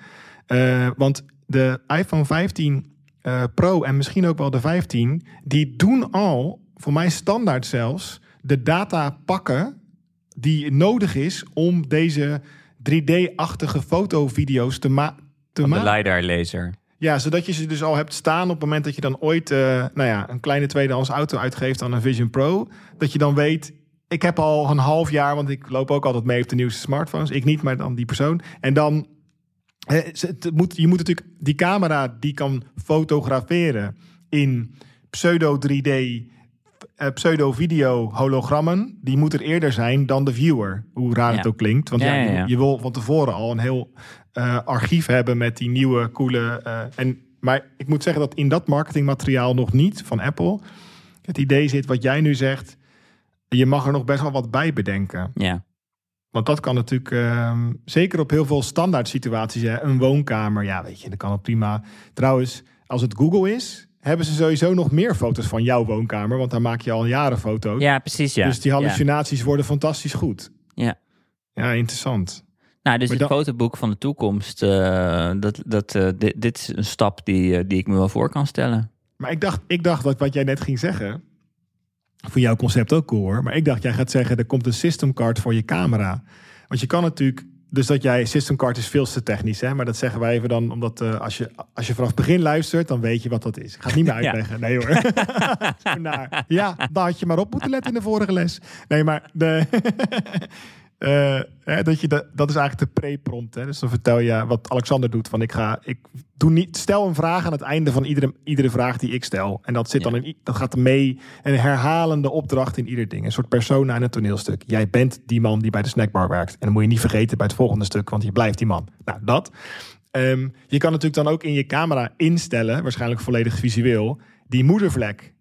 Eh, want de iPhone 15 eh, Pro en misschien ook wel de 15, die doen al, voor mij standaard zelfs, de data pakken die nodig is om deze 3D-achtige fotovideo's te, ma te Van de maken. LiDAR-laser. Ja, zodat je ze dus al hebt staan op het moment dat je dan ooit eh, nou ja, een kleine tweedehands auto uitgeeft aan een Vision Pro. Dat je dan weet, ik heb al een half jaar, want ik loop ook altijd mee op de nieuwste smartphones. Ik niet, maar dan die persoon. En dan, het moet, je moet natuurlijk, die camera die kan fotograferen in pseudo 3D, eh, pseudo video hologrammen. Die moet er eerder zijn dan de viewer. Hoe raar het ook klinkt. Want ja, je- wil van tevoren al een heel eh, archief hebben met die nieuwe, coole. eh, en, maar ik moet zeggen dat in dat marketingmateriaal nog niet van Apple het idee zit wat jij nu zegt. je mag er nog best wel wat bij bedenken. Ja. Want dat kan natuurlijk, ehm, zeker op heel veel standaard situaties, hè, een woonkamer, ja, weet je, dat kan het prima. Trouwens, als het Google is, hebben ze sowieso nog meer foto's van jouw woonkamer, want daar maak je al jaren foto's. ja, precies. Ja. Dus die Ja. hallucinaties worden fantastisch goed. Ja. Ja, interessant. Nou, dus Maar het dan- fotoboek van de toekomst, eh, dat, dat, eh, dit, dit is een stap die, eh, die ik me wel voor kan stellen. Maar ik dacht, ik dacht dat wat jij net ging zeggen, voor jouw concept ook cool hoor. Maar ik dacht, jij gaat zeggen, er komt een system card voor je camera. Want je kan natuurlijk, dus dat jij, system card is veel te technisch hè. Maar dat zeggen wij even dan, omdat eh, als, je, als je vanaf het begin luistert, dan weet je wat dat is. Ik ga het niet meer Ja. uitleggen. Nee hoor. Ja, daar had je maar op moeten letten in de vorige les. Nee, maar de... eh, hè, dat, je de, dat is eigenlijk de pre-prompt. Hè? Dus dan vertel je wat Alexander doet. Van ik ga, ik doe niet, stel een vraag aan het einde van iedere, iedere vraag die ik stel. En dat, zit Ja. dan in, dat gaat mee. Een herhalende opdracht in ieder ding. Een soort persona in het toneelstuk. Jij bent die man die bij de snackbar werkt. En dan moet je niet vergeten bij het volgende stuk, want je blijft die man. Nou, dat. Ehm, je kan natuurlijk dan ook in je camera instellen, waarschijnlijk volledig visueel, die moedervlek.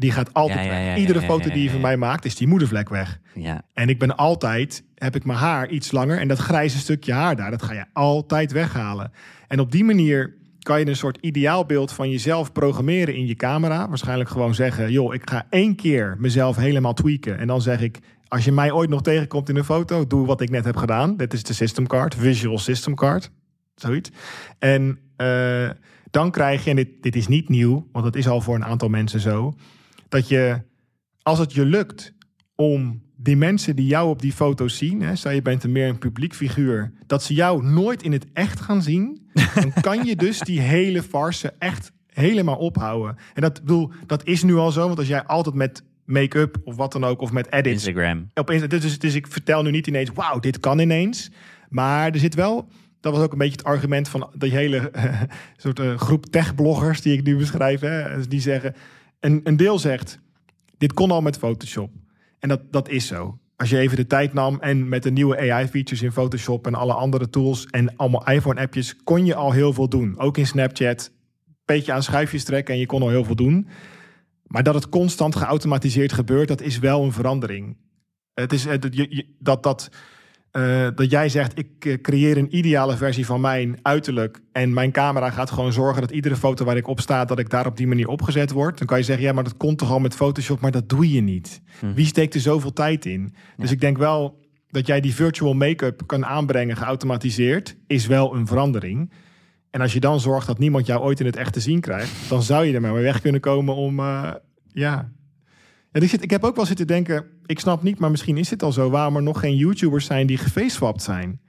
Die gaat altijd Ja, ja, weg. ja, Iedere foto die je van mij maakt, is die moedervlek weg. Ja. En ik ben altijd, heb ik mijn haar iets langer. En dat grijze stukje haar daar, dat ga je altijd weghalen. En op die manier kan je een soort ideaalbeeld van jezelf programmeren in je camera. Waarschijnlijk gewoon zeggen, joh, ik ga één keer mezelf helemaal tweaken. En dan zeg ik, als je mij ooit nog tegenkomt in een foto, doe wat ik net heb gedaan. Dit is de system card, visual system card. Zoiets. En eh, dan krijg je, en dit, dit is niet nieuw, want het is al voor een aantal mensen zo, dat je, als het je lukt om die mensen die jou op die foto's zien, hè, stel je bent een meer een publiek figuur, dat ze jou nooit in het echt gaan zien, dan kan je dus die hele farce echt helemaal ophouden. En dat, bedoel, dat is nu al zo, want als jij altijd met make-up of wat dan ook, of met edits Instagram. opeens, dus, dus ik vertel nu niet ineens, wauw, dit kan ineens. Maar er zit wel, dat was ook een beetje het argument van die hele soort eh, groep tech-bloggers die ik nu beschrijf. Hè, die zeggen, een, een deel zegt, dit kon al met Photoshop. En dat, dat is zo. Als je even de tijd nam en met de nieuwe AI-features in Photoshop en alle andere tools en allemaal iPhone-appjes, kon je al heel veel doen. Ook in Snapchat, beetje aan schuifjes trekken en je kon al heel veel doen. Maar dat het constant geautomatiseerd gebeurt, dat is wel een verandering. Het is dat, dat, dat, eh, dat jij zegt, ik eh, creëer een ideale versie van mijn uiterlijk. En mijn camera gaat gewoon zorgen dat iedere foto waar ik op sta, dat ik daar op die manier opgezet word. Dan kan je zeggen, ja, maar dat komt toch al met Photoshop, maar dat doe je niet. Hm. Wie steekt er zoveel tijd in? Dus ik denk wel dat jij die virtual make-up kan aanbrengen, geautomatiseerd, is wel een verandering. En als je dan zorgt dat niemand jou ooit in het echt te zien krijgt, dan zou je er maar mee weg kunnen komen om, eh, ja. Ja ik, zit, ik heb ook wel zitten denken, ik snap niet, maar misschien is dit al zo, waarom er nog geen YouTubers zijn die gefaceswapt zijn.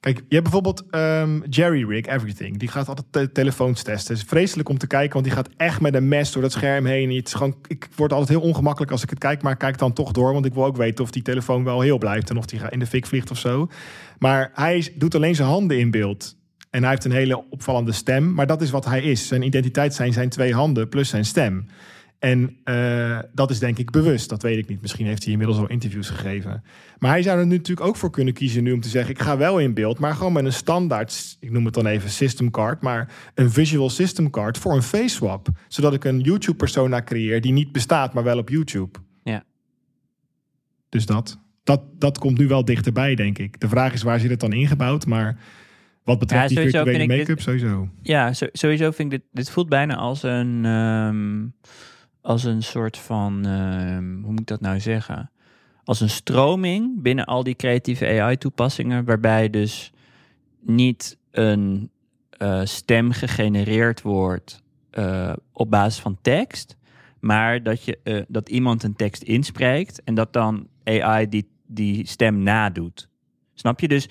Kijk, je hebt bijvoorbeeld ehm, Jerry Rig Everything. Die gaat altijd te- telefoons testen. Het is vreselijk om te kijken, want die gaat echt met een mes door dat scherm heen. Het ik word altijd heel ongemakkelijk als ik het kijk, maar kijk dan toch door. Want ik wil ook weten of die telefoon wel heel blijft en of die in de fik vliegt of zo. Maar hij doet alleen zijn handen in beeld. En hij heeft een hele opvallende stem. Maar dat is wat hij is. Zijn identiteit zijn zijn twee handen plus zijn stem. En eh, dat is denk ik bewust. Dat weet ik niet. Misschien heeft hij inmiddels al interviews gegeven. Maar hij zou er nu natuurlijk ook voor kunnen kiezen nu om te zeggen... ik ga wel in beeld, maar gewoon met een standaard... ik noem het dan even system card... maar een visual system card voor een face swap. Zodat ik een YouTube-persona creëer die niet bestaat, maar wel op YouTube. Ja. Dus dat. Dat, dat komt nu wel dichterbij, denk ik. De vraag is waar zit het dan ingebouwd? Maar wat betreft Ja, die virtuele make-up, sowieso. Ja, sowieso vind ik dit, dit voelt bijna als een, ehm, als een soort van, ehm, hoe moet ik dat nou zeggen? Als een stroming binnen al die creatieve AI-toepassingen, waarbij dus niet een eh, stem gegenereerd wordt eh, op basis van tekst, maar dat, je, eh, dat iemand een tekst inspreekt en dat dan AI die, die stem nadoet. Snap je? Dus,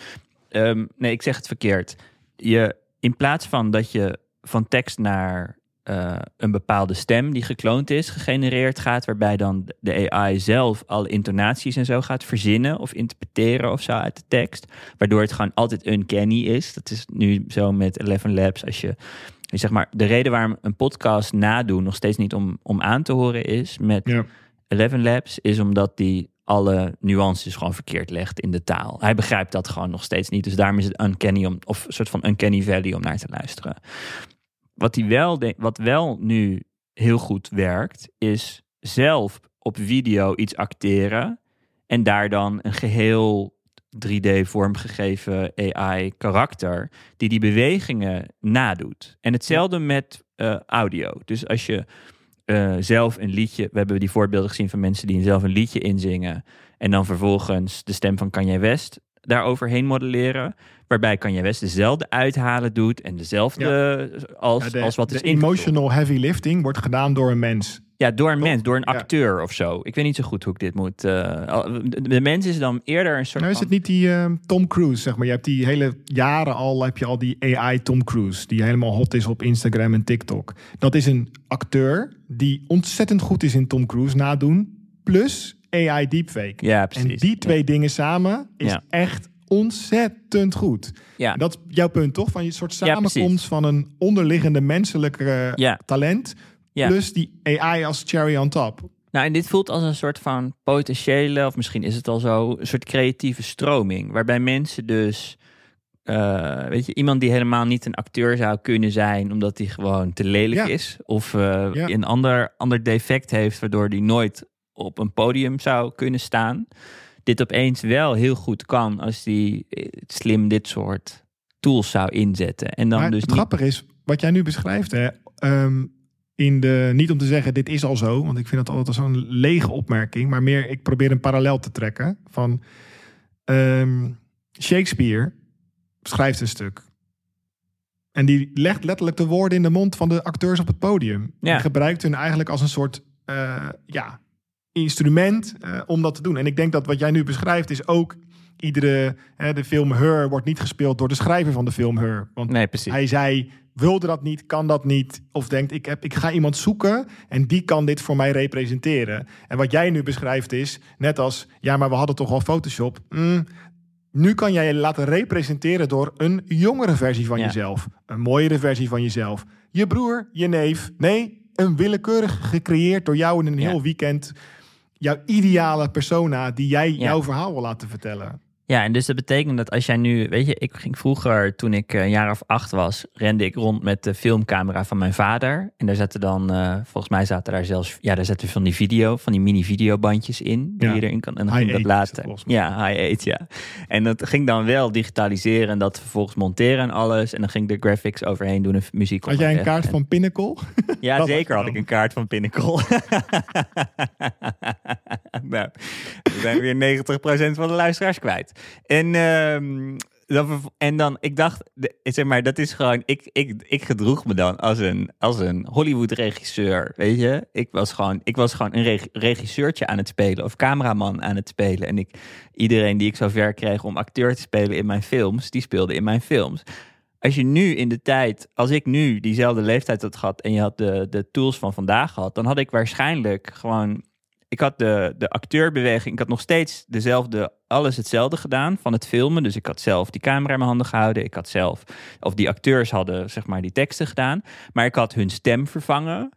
ehm, nee, ik zeg het verkeerd. Je, in plaats van dat je van tekst naar eh, een bepaalde stem die gekloond is, gegenereerd gaat, waarbij dan de AI zelf alle intonaties en zo gaat verzinnen of interpreteren of zo uit de tekst, waardoor het gewoon altijd uncanny is. Dat is nu zo met Eleven Labs. Als je, zeg maar, de reden waarom een podcast nadoen nog steeds niet om, om aan te horen is met Ja. Eleven Labs is omdat die alle nuances gewoon verkeerd legt in de taal. Hij begrijpt dat gewoon nog steeds niet. Dus daarom is het uncanny om, of een soort van uncanny valley om naar te luisteren. Wat, hij wel wat wel nu heel goed werkt, is zelf op video iets acteren en daar dan een geheel 3D vormgegeven AI karakter die die bewegingen nadoet. En hetzelfde met eh, audio. Dus als je eh, zelf een liedje, we hebben die voorbeelden gezien van mensen die zelf een liedje inzingen en dan vervolgens de stem van Kanye West daar overheen modelleren. Waarbij Kanye West dezelfde uithalen doet en dezelfde als, Ja, de, als wat de is ingevuld. emotional heavy lifting wordt gedaan door een mens. Ja, door een mens, door een Ja. acteur of zo. Ik weet niet zo goed hoe ik dit moet. eh, de, mens is dan eerder een soort. Nou is het niet die eh, Tom Cruise, zeg maar. Je hebt die hele jaren al, heb je al die AI Tom Cruise, die helemaal hot is op Instagram en TikTok. Dat is een acteur die ontzettend goed is in Tom Cruise nadoen, plus AI deepfake. Ja, precies. En die twee dingen samen is Ja. echt ontzettend goed. Ja. Dat is jouw punt, toch? Van je soort Ja, samenkomst van een onderliggende menselijke Ja. talent, plus die AI als cherry on top. Nou, en dit voelt als een soort van potentiële, of misschien is het al zo, een soort creatieve stroming. Waarbij mensen dus, eh, weet je, iemand die helemaal niet een acteur zou kunnen zijn, omdat hij gewoon te lelijk Ja. is. Of eh, Ja. een ander, ander defect heeft, waardoor hij nooit op een podium zou kunnen staan. Dit opeens wel heel goed kan als hij eh, slim dit soort tools zou inzetten. En dan maar dus het niet grappige is, wat jij nu beschrijft, hè, ehm, in de, niet om te zeggen dit is al zo, want ik vind dat altijd zo'n lege opmerking, maar meer ik probeer een parallel te trekken van ehm, Shakespeare schrijft een stuk. En die legt letterlijk de woorden in de mond van de acteurs op het podium. Ja. En gebruikt hun eigenlijk als een soort eh, ja, instrument eh, om dat te doen. En ik denk dat wat jij nu beschrijft is ook iedere... Hè, de film Her wordt niet gespeeld door de schrijver van de film Her. Want Nee, precies. hij zei, wilde dat niet, kan dat niet. Of denkt, ik, heb, ik ga iemand zoeken en die kan dit voor mij representeren. En wat jij nu beschrijft is, net als, ja, maar we hadden toch al Photoshop. Mm, nu kan jij je laten representeren door een jongere versie van Ja. jezelf. Een mooiere versie van jezelf. Je broer, je neef. Nee, een willekeurig gecreëerd door jou in een Ja. heel weekend. Jouw ideale persona die jij Ja. jouw verhaal wil laten vertellen. Ja, en dus dat betekent dat als jij nu, weet je, ik ging vroeger, toen ik eh, een jaar of acht was, rende ik rond met de filmcamera van mijn vader. En daar zaten dan, eh, volgens mij zaten daar zelfs, ja, daar zaten van die video, van die mini videobandjes in, die Ja. je erin kan. En dan ging dat later. Ja, high eight, ja. En dat ging dan wel digitaliseren en dat vervolgens monteren en alles. En dan ging de graphics overheen doen en muziek Had jij een kaart En- van Pinnacle? ja, zeker had ik een kaart van Pinnacle. nou, we zijn weer 90% van de luisteraars kwijt. En, ehm, dan, en dan, ik dacht, zeg maar, dat is gewoon, ik, ik, ik gedroeg me dan als een, als een Hollywood-regisseur, weet je. Ik was gewoon, ik was gewoon een reg- regisseurtje aan het spelen of cameraman aan het spelen. En ik, iedereen die ik zo ver kreeg om acteur te spelen in mijn films, die speelde in mijn films als je nu in de tijd, als ik nu diezelfde leeftijd had gehad en je had de, de tools van vandaag gehad, dan had ik waarschijnlijk gewoon. Ik had de, de acteurbeweging, ik had nog steeds dezelfde, alles hetzelfde gedaan van het filmen. Dus ik had zelf die camera in mijn handen gehouden. Ik had zelf, of die acteurs hadden zeg maar die teksten gedaan. Maar ik had hun stem vervangen.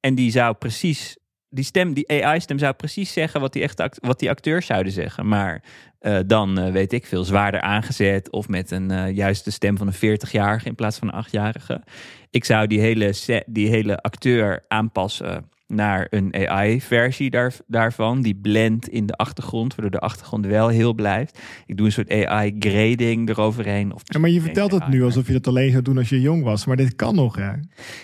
En die zou precies, die stem, die AI-stem zou precies zeggen wat die, echte wat die acteurs zouden zeggen. Maar eh, dan eh, weet ik veel zwaarder aangezet of met een eh, juiste stem van een 40-jarige in plaats van een 8-jarige. Ik zou die hele, die hele acteur aanpassen naar een AI-versie daar, daarvan. Die blend in de achtergrond, waardoor de achtergrond wel heel blijft. Ik doe een soort AI-grading eroverheen. Of Ja, maar je vertelt het nu alsof je dat alleen zou doen als je jong was. Maar dit kan nog, hè?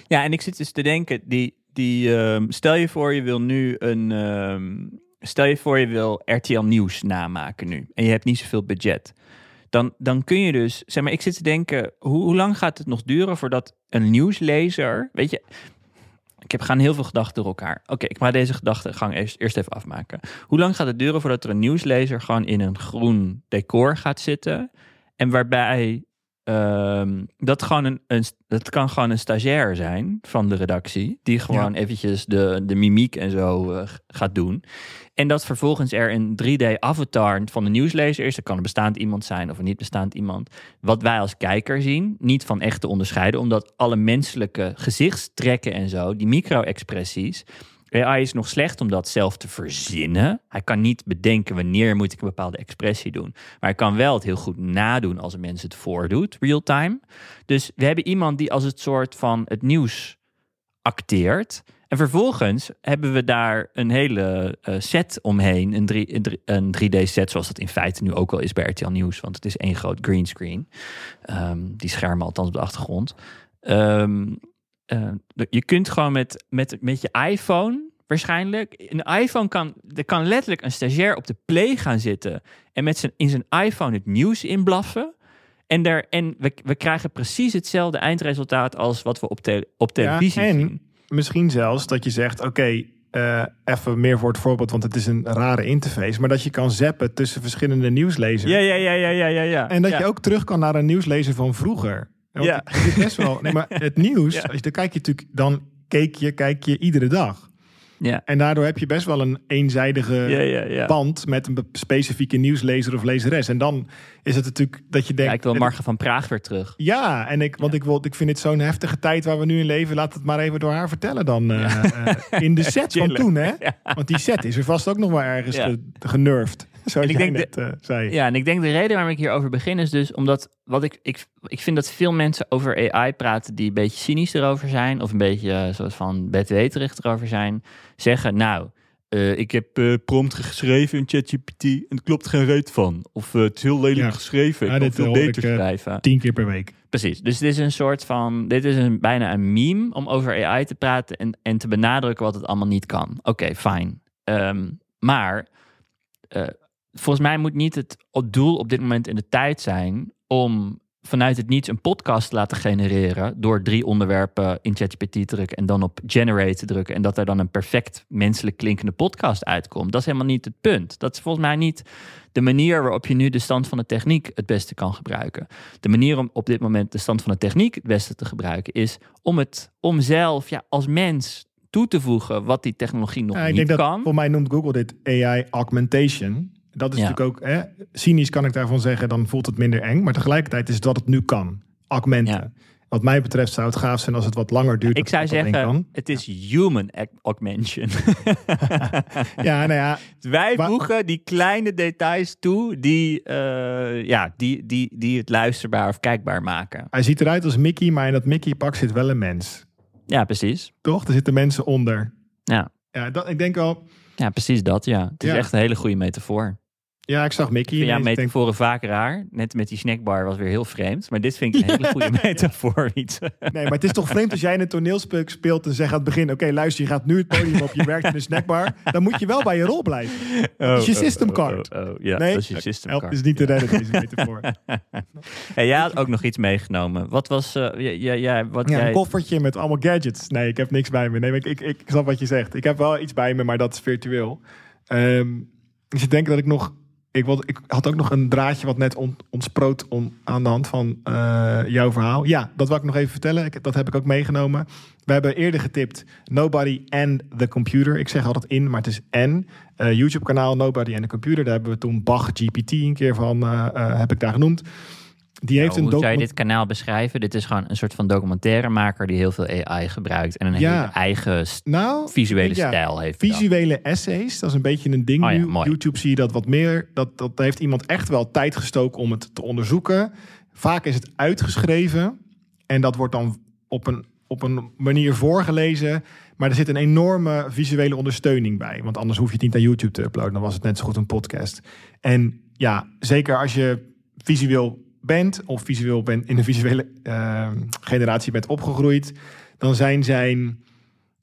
Ja, en ik zit dus te denken, die, die, ehm, stel je voor je wil nu een, ehm, stel je voor je wil RTL Nieuws namaken nu en je hebt niet zoveel budget. Dan, dan kun je dus, zeg maar, ik zit te denken, hoe, hoe lang gaat het nog duren voordat een nieuwslezer, weet je, ik heb gaan heel veel gedachten door elkaar. Oké, ik ga deze gedachtegang eerst, eerst even afmaken. Hoe lang gaat het duren voordat er een nieuwslezer gewoon in een groen decor gaat zitten en waarbij Ehm, dat, gewoon een, een, dat kan gewoon een stagiair zijn van de redactie. Die gewoon eventjes de, de mimiek en zo eh, gaat doen. En dat vervolgens er een 3D-avatar van de nieuwslezer is. Dat kan een bestaand iemand zijn of een niet bestaand iemand. Wat wij als kijker zien, niet van echt te onderscheiden. Omdat alle menselijke gezichtstrekken en zo, die micro-expressies... AI is nog slecht om dat zelf te verzinnen. Hij kan niet bedenken wanneer moet ik een bepaalde expressie doen. Maar hij kan wel het heel goed nadoen als een mens het voordoet, real time. Dus we hebben iemand die als het soort van het nieuws acteert. En vervolgens hebben we daar een hele eh, set omheen. Een, een, drie- een 3D-set, zoals dat in feite nu ook wel is bij RTL Nieuws. Want het is één groot greenscreen. Ehm die schermen althans op de achtergrond. Ehm, eh, je kunt gewoon met, met, met je iPhone waarschijnlijk... Een iPhone kan... Er kan letterlijk een stagiair op de play gaan zitten... en met zijn, in zijn iPhone het nieuws inblaffen... En, daar, en we, we krijgen precies hetzelfde eindresultaat als wat we op, te, op televisie en zien. misschien zelfs dat je zegt, oké, eh, even meer voor het voorbeeld, want het is een rare interface. Maar dat je kan zappen tussen verschillende nieuwslezers. Ja, ja, ja, ja, ja, ja. ja. En dat ja. je ook terug kan naar een nieuwslezer van vroeger. Want Ja. het is best wel. Nee, maar het nieuws, Ja. als je, dan kijk je natuurlijk, dan keek je, kijk je iedere dag. Ja, En daardoor heb je best wel een eenzijdige ja, ja. ja. band met een specifieke nieuwslezer of lezeres. En dan is het natuurlijk dat je denkt. Ik wil Marga van Praag weer terug. Ja, en ik, want ik, wil, ik vind het zo'n heftige tijd waar we nu in leven. Laat het maar even door haar vertellen dan. eh, eh, in de set van toen, hè? Want die set is er vast ook nog wel ergens genurfd. Zoals En ik denk net eh, zei. Ja, en ik denk de reden waarom ik hierover begin is dus omdat wat ik, ik, ik vind dat veel mensen over AI praten die een beetje cynisch erover zijn, of een beetje eh, soort van bedweterig erover zijn, zeggen nou, eh, ik heb prompt geschreven in ChatGPT en het klopt geen reet van. Of het is heel lelijk Ja. geschreven, Ja, ik kan dit veel beter ik, schrijven. Tien keer per week. Precies. Dus dit is een soort van. Dit is een, bijna een meme om over AI te praten en, en te benadrukken wat het allemaal niet kan. Oké, fijn. Ehm, maar volgens mij moet niet het doel op dit moment in de tijd zijn om vanuit het niets een podcast te laten genereren door drie onderwerpen in ChatGPT te drukken en dan op generate te drukken en dat er dan een perfect menselijk klinkende podcast uitkomt. Dat is helemaal niet het punt. Dat is volgens mij niet de manier waarop je nu de stand van de techniek het beste kan gebruiken. De manier om op dit moment de stand van de techniek het beste te gebruiken is om het om zelf ja, als mens toe te voegen wat die technologie nog Ja, ik niet denk dat, kan. voor mij noemt Google dit AI augmentation. Dat is Ja. natuurlijk ook, hè, cynisch kan ik daarvan zeggen, dan voelt het minder eng. Maar tegelijkertijd is het wat het nu kan. Augmenten. Ja. Wat mij betreft zou het gaaf zijn als het wat langer duurt. Ik dat zou zeggen, Kan. het is human aug- augmentation. Ja, nou ja, Wij Maar- voegen die kleine details toe die, eh, ja, die, die, die het luisterbaar of kijkbaar maken. hij ziet eruit als Mickey, maar in dat Mickey-pak zit wel een mens. Ja, precies. Toch? Er zitten mensen onder. Ja, Ja, dat, ik denk wel... ja precies dat, ja. Het is Ja. echt een hele goede metafoor. Ja, ik zag Mickey. Ja. Ik denk, metaforen vaak raar. Net met die snackbar was weer heel vreemd. Maar dit vind ik een hele goede metafoor. Iets. nee, maar het is toch vreemd als jij in een toneelstuk speelt en zegt aan het begin... Oké, luister, je gaat nu het podium op, je werkt in een snackbar. Dan moet je wel bij je rol blijven. Dat is je system card. Oh, oh, oh, ja, Nee, dat is je system Help card. is niet te redden, deze metafoor. Jij had ook nog iets meegenomen. Wat was... jij, jij- jij- wat Ja, jij... een koffertje met allemaal gadgets. Nee, ik heb niks bij me. Nee, ik, ik, ik snap wat je zegt. Ik heb wel iets bij me, maar dat is virtueel. Ehm ik zit denken dat ik nog... Ik, ik had ook nog een draadje wat net on, ontsproot om, aan de hand van eh, jouw verhaal. Ja, dat wil ik nog even vertellen. Dat heb ik ook meegenomen. We hebben eerder getipt Nobody and the Computer. Ik zeg altijd in, maar het is N. Eh, YouTube kanaal Nobody and the Computer. Daar hebben we toen Bach GPT een keer van, eh, heb ik daar genoemd. Die heeft Nou, een hoe zou je dit kanaal beschrijven? Dit is gewoon een soort van documentairemaker die heel veel AI gebruikt. En een Ja. hele eigen nou, visuele ja, stijl heeft. Visuele essays, dat is een beetje een ding Oh nu. YouTube zie je dat wat meer. Dat, dat heeft iemand echt wel tijd gestoken om het te onderzoeken. Vaak is het uitgeschreven en dat wordt dan op een, op een manier voorgelezen. Maar er zit een enorme visuele ondersteuning bij. Want anders hoef je het niet naar YouTube te uploaden. Dan was het net zo goed een podcast. En ja, zeker als je visueel bent of visueel bent in een visuele eh, generatie bent opgegroeid, dan zijn zijn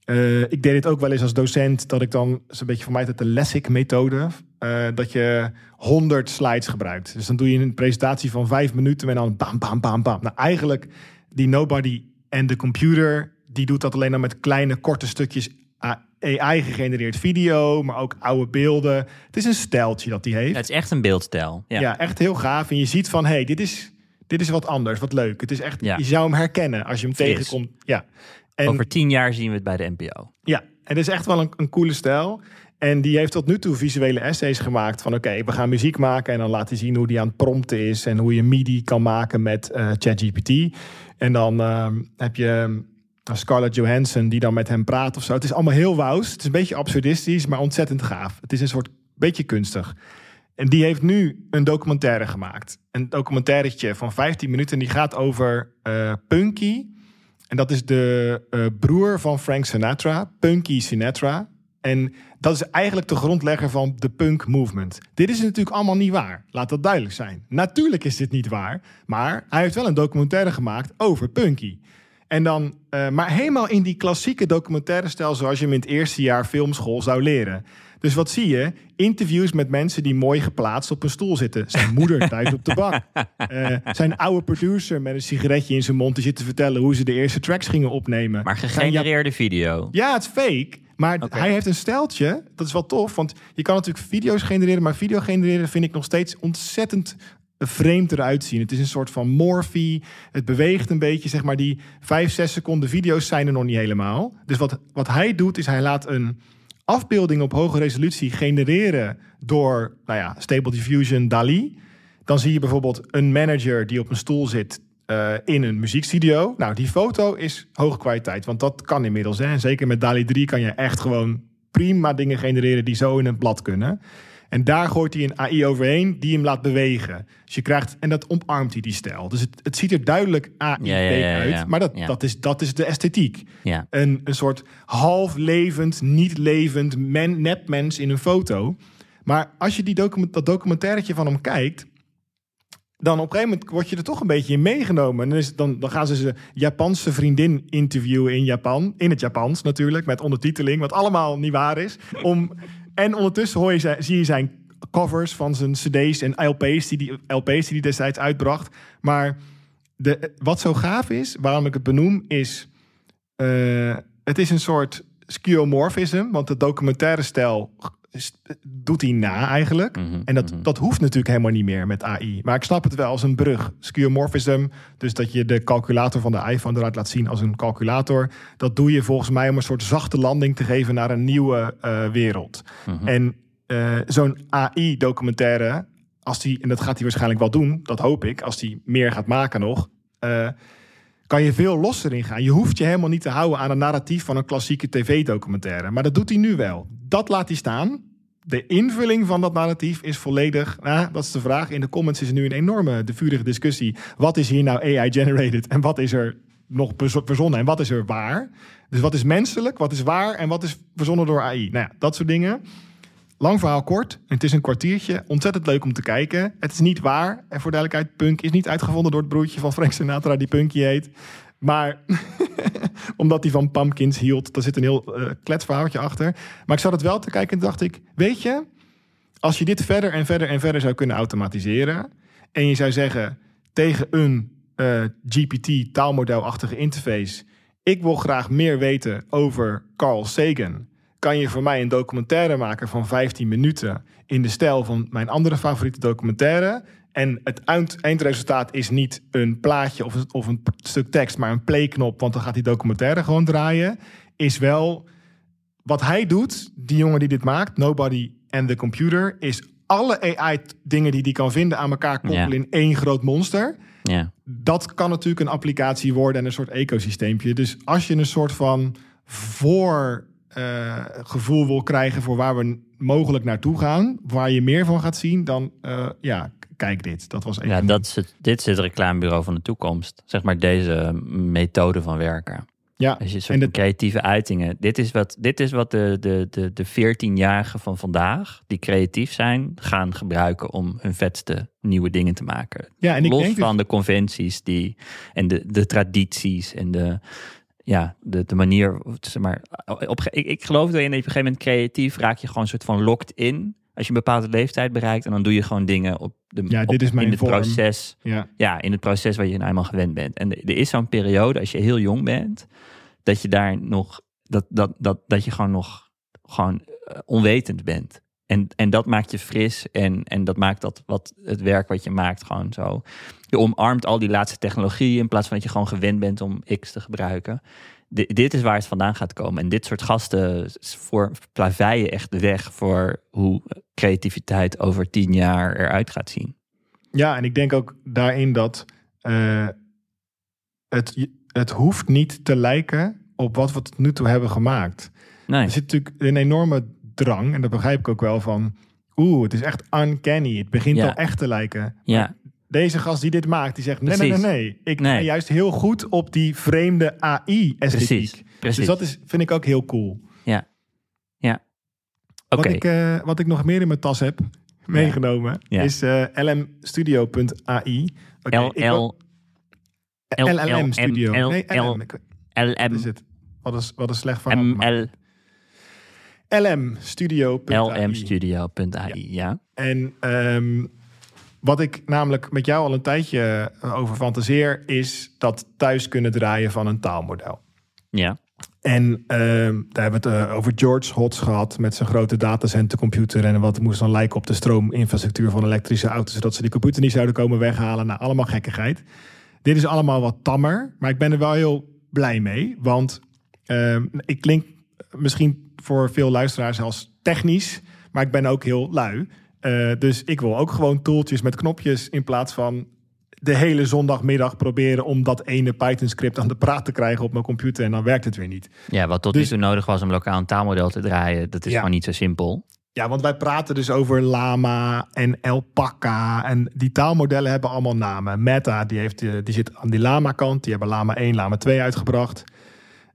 eh, ik deed dit ook wel eens als docent, dat ik dan, een beetje voor mij dat de Lessig-methode, eh, dat je 100 slides gebruikt. Dus dan doe je een presentatie van vijf minuten en dan bam, bam, bam, bam. Nou, eigenlijk die Nobody en de computer, die doet dat alleen dan met kleine, korte stukjes AI-gegenereerd video, maar ook oude beelden. Het is een stijltje dat die heeft. Ja, het is echt een beeldstijl. Ja. Ja. echt heel gaaf. En je ziet van, hé, hey, dit, is, dit is wat anders, wat leuk. Het is echt, Ja. je zou hem herkennen als je hem Fris. tegenkomt. Ja. En, Over tien jaar zien we het bij de NPO. ja, en het is echt wel een, een coole stijl. En die heeft tot nu toe visuele essays gemaakt van oké, we gaan muziek maken en dan laat hij zien hoe die aan het prompten is en hoe je MIDI kan maken met eh, ChatGPT. En dan ehm, heb je Scarlett Johansson die dan met hem praat of zo. Het is allemaal heel wous. Het is een beetje absurdistisch, maar ontzettend gaaf. Het is een soort beetje kunstig. En die heeft nu een documentaire gemaakt. Een documentairetje van 15 minuten. Die gaat over eh, Punky. En dat is de eh, broer van Frank Sinatra, Punky Sinatra. En dat is eigenlijk de grondlegger van de punk movement. Dit is natuurlijk allemaal niet waar. Laat dat duidelijk zijn. Natuurlijk is dit niet waar. Maar hij heeft wel een documentaire gemaakt over Punky. En dan, eh, maar helemaal in die klassieke documentaire stijl zoals je hem in het eerste jaar filmschool zou leren. Dus wat zie je? Interviews met mensen die mooi geplaatst op een stoel zitten. Zijn moeder thuis op de bank. Eh, zijn oude producer met een sigaretje in zijn mond die zit te vertellen hoe ze de eerste tracks gingen opnemen. Maar gegenereerde video. ja, het is fake. Maar hij heeft een steltje. Dat is wel tof. Want je kan natuurlijk video's genereren. Maar video genereren vind ik nog steeds ontzettend vreemd eruit zien. Het is een soort van morphie. Het beweegt een beetje. Zeg maar die vijf, zes seconden video's zijn er nog niet helemaal. Dus wat, wat hij doet is hij laat een afbeelding op hoge resolutie genereren door nou ja, Stable Diffusion DALI. Dan zie je bijvoorbeeld een manager die op een stoel zit eh, in een muziekstudio. Nou, die foto is hoge kwaliteit, want dat kan inmiddels. En zeker met DALI 3 kan je echt gewoon prima dingen genereren die zo in een blad kunnen. En daar gooit hij een AI overheen die hem laat bewegen. Dus je krijgt, en dat omarmt hij die stijl. Dus het, het ziet er duidelijk AI Ja, uit, maar dat, dat, is, dat is de esthetiek Ja. een, een soort half levend, niet levend men, nepmens in een foto. Maar als je die document, dat documentairetje van hem kijkt, dan op een gegeven moment word je er toch een beetje in meegenomen. En dan, is, dan, dan gaan ze zijn Japanse vriendin interviewen in Japan, in het Japans natuurlijk, met ondertiteling, wat allemaal niet waar is. Om, en ondertussen hoor je, zie je zijn covers van zijn cd's en LP's die die, LP's die die destijds uitbracht. Maar de, wat zo gaaf is, waarom ik het benoem, is... eh, het is een soort skeuomorphism, want de documentaire stijl doet hij na eigenlijk. Mhm, En dat, mhm. dat hoeft natuurlijk helemaal niet meer met AI. Maar ik snap het wel als een brug. Skeuomorphism, dus dat je de calculator van de iPhone eruit laat zien als een calculator. Dat doe je volgens mij om een soort zachte landing te geven naar een nieuwe eh, wereld. Mhm. En eh, zo'n AI-documentaire, als die, en dat gaat hij waarschijnlijk wel doen, dat hoop ik, als hij meer gaat maken nog, eh, kan je veel losser in gaan. Je hoeft je helemaal niet te houden aan een narratief van een klassieke tv-documentaire. Maar dat doet hij nu wel. Dat laat hij staan. De invulling van dat narratief is volledig. Nou, dat is de vraag. In de comments is nu een enorme, de vurige discussie. Wat is hier nou AI-generated en wat is er nog verzonnen en wat is er waar? Dus wat is menselijk, wat is waar en wat is verzonnen door AI? Nou ja, dat soort dingen. Lang verhaal kort. Het is een kwartiertje. Ontzettend leuk om te kijken. Het is niet waar. En voor duidelijkheid, Punk is niet uitgevonden door het broertje van Frank Sinatra die Punky heet. Maar omdat hij van pumpkins hield. Daar zit een heel eh kletsverhaaltje achter. Maar ik zat het wel te kijken en dacht ik... Weet je, als je dit verder en verder en verder zou kunnen automatiseren... en je zou zeggen tegen een eh, GPT taalmodelachtige interface... ik wil graag meer weten over Carl Sagan... kan je voor mij een documentaire maken van 15 minuten... in de stijl van mijn andere favoriete documentaire... En het eind- eindresultaat is niet een plaatje of, een- of een stuk tekst, maar een playknop, want dan gaat die documentaire gewoon draaien. Is wel wat hij doet, die jongen die dit maakt, Nobody and the Computer, is alle AI-dingen die hij kan vinden aan elkaar koppelen in één groot monster. Dat kan natuurlijk een applicatie worden en een soort ecosysteempje. Dus als je een soort van voor eh, gevoel wil krijgen voor waar we mogelijk naartoe gaan, waar je meer van gaat zien, dan eh, ja, kijk dit. Dat was even Ja, dat is het, dit is het reclamebureau van de toekomst. Zeg maar deze methode van werken. ja. Als je En soort de- creatieve uitingen. Dit is wat, dit is wat de, de, de, de 14-jarigen van vandaag, die creatief zijn, gaan gebruiken om hun vetste nieuwe dingen te maken. Ja, en ik Los denk dus- van de conventies die, en de, de tradities en de, ja, de, de manier. Zeg maar, op, ik, ik geloof dat je op een gegeven moment creatief raak je gewoon een soort van locked in. Als je een bepaalde leeftijd bereikt en dan doe je gewoon dingen op de Ja, op- dit is mijn in het vorm. proces ja. ja, in het proces waar je nou eenmaal gewend bent. En er is zo'n periode, als je heel jong bent, dat je daar nog, dat, dat, dat, dat je gewoon nog gewoon eh, onwetend bent. En, en dat maakt je fris en, en dat maakt dat wat het werk wat je maakt gewoon zo. Je omarmt al die laatste technologieën in plaats van dat je gewoon gewend bent om X te gebruiken. Di- dit is waar het vandaan gaat komen. En dit soort gasten voor plaveien echt de weg voor hoe creativiteit over tien jaar eruit gaat zien. Ja, en ik denk ook daarin dat eh, het, het hoeft niet te lijken op wat we tot nu toe hebben gemaakt. Nee. Er zit natuurlijk een enorme drang, en dat begrijp ik ook wel van. Oeh, het is echt uncanny. Het begint Ja. al echt te lijken. Ja, deze gast die dit maakt, die zegt nee, nee, nee, Precies. nee. Ik Nee. ben juist heel goed op die vreemde AI-esthetiek. Precies, precies. Dus dat is, vind ik ook heel cool. Ja. Ja. Oké. Wat, ik, eh, wat ik nog meer in mijn tas heb meegenomen, Ja. is eh, lmstudio.ai. Wil- LL LLM Studio. L- Nee, L- LM. Ik- Wat is LM. het? Wat is, wat is slecht van ML. lmstudio.ai. lmstudio.ai. Ja. En ehm, wat ik namelijk met jou al een tijdje eh, over fantaseer, is dat thuis kunnen draaien van een taalmodel. Ja. En ehm, daar hebben we het eh, over George Hotz gehad met zijn grote datacentercomputer. En wat moest dan lijken op de stroominfrastructuur van elektrische auto's, zodat ze die computer niet zouden komen weghalen. Nou, allemaal gekkigheid. Dit is allemaal wat tammer, maar ik ben er wel heel blij mee. Want ehm, ik klink misschien voor veel luisteraars als technisch, maar ik ben ook heel lui. Eh, dus ik wil ook gewoon toeltjes met knopjes in plaats van de hele zondagmiddag proberen om dat ene Python-script aan de praat te krijgen op mijn computer en dan werkt het weer niet. ja, wat tot Dus- nu toe nodig was om lokaal een taalmodel te draaien, dat is Ja. gewoon niet zo simpel. Ja, want wij praten dus over Lama en Alpaca. En die taalmodellen hebben allemaal namen. Meta, die, heeft, eh, die zit aan die Lama-kant. Die hebben Lama 1, Lama 2 uitgebracht.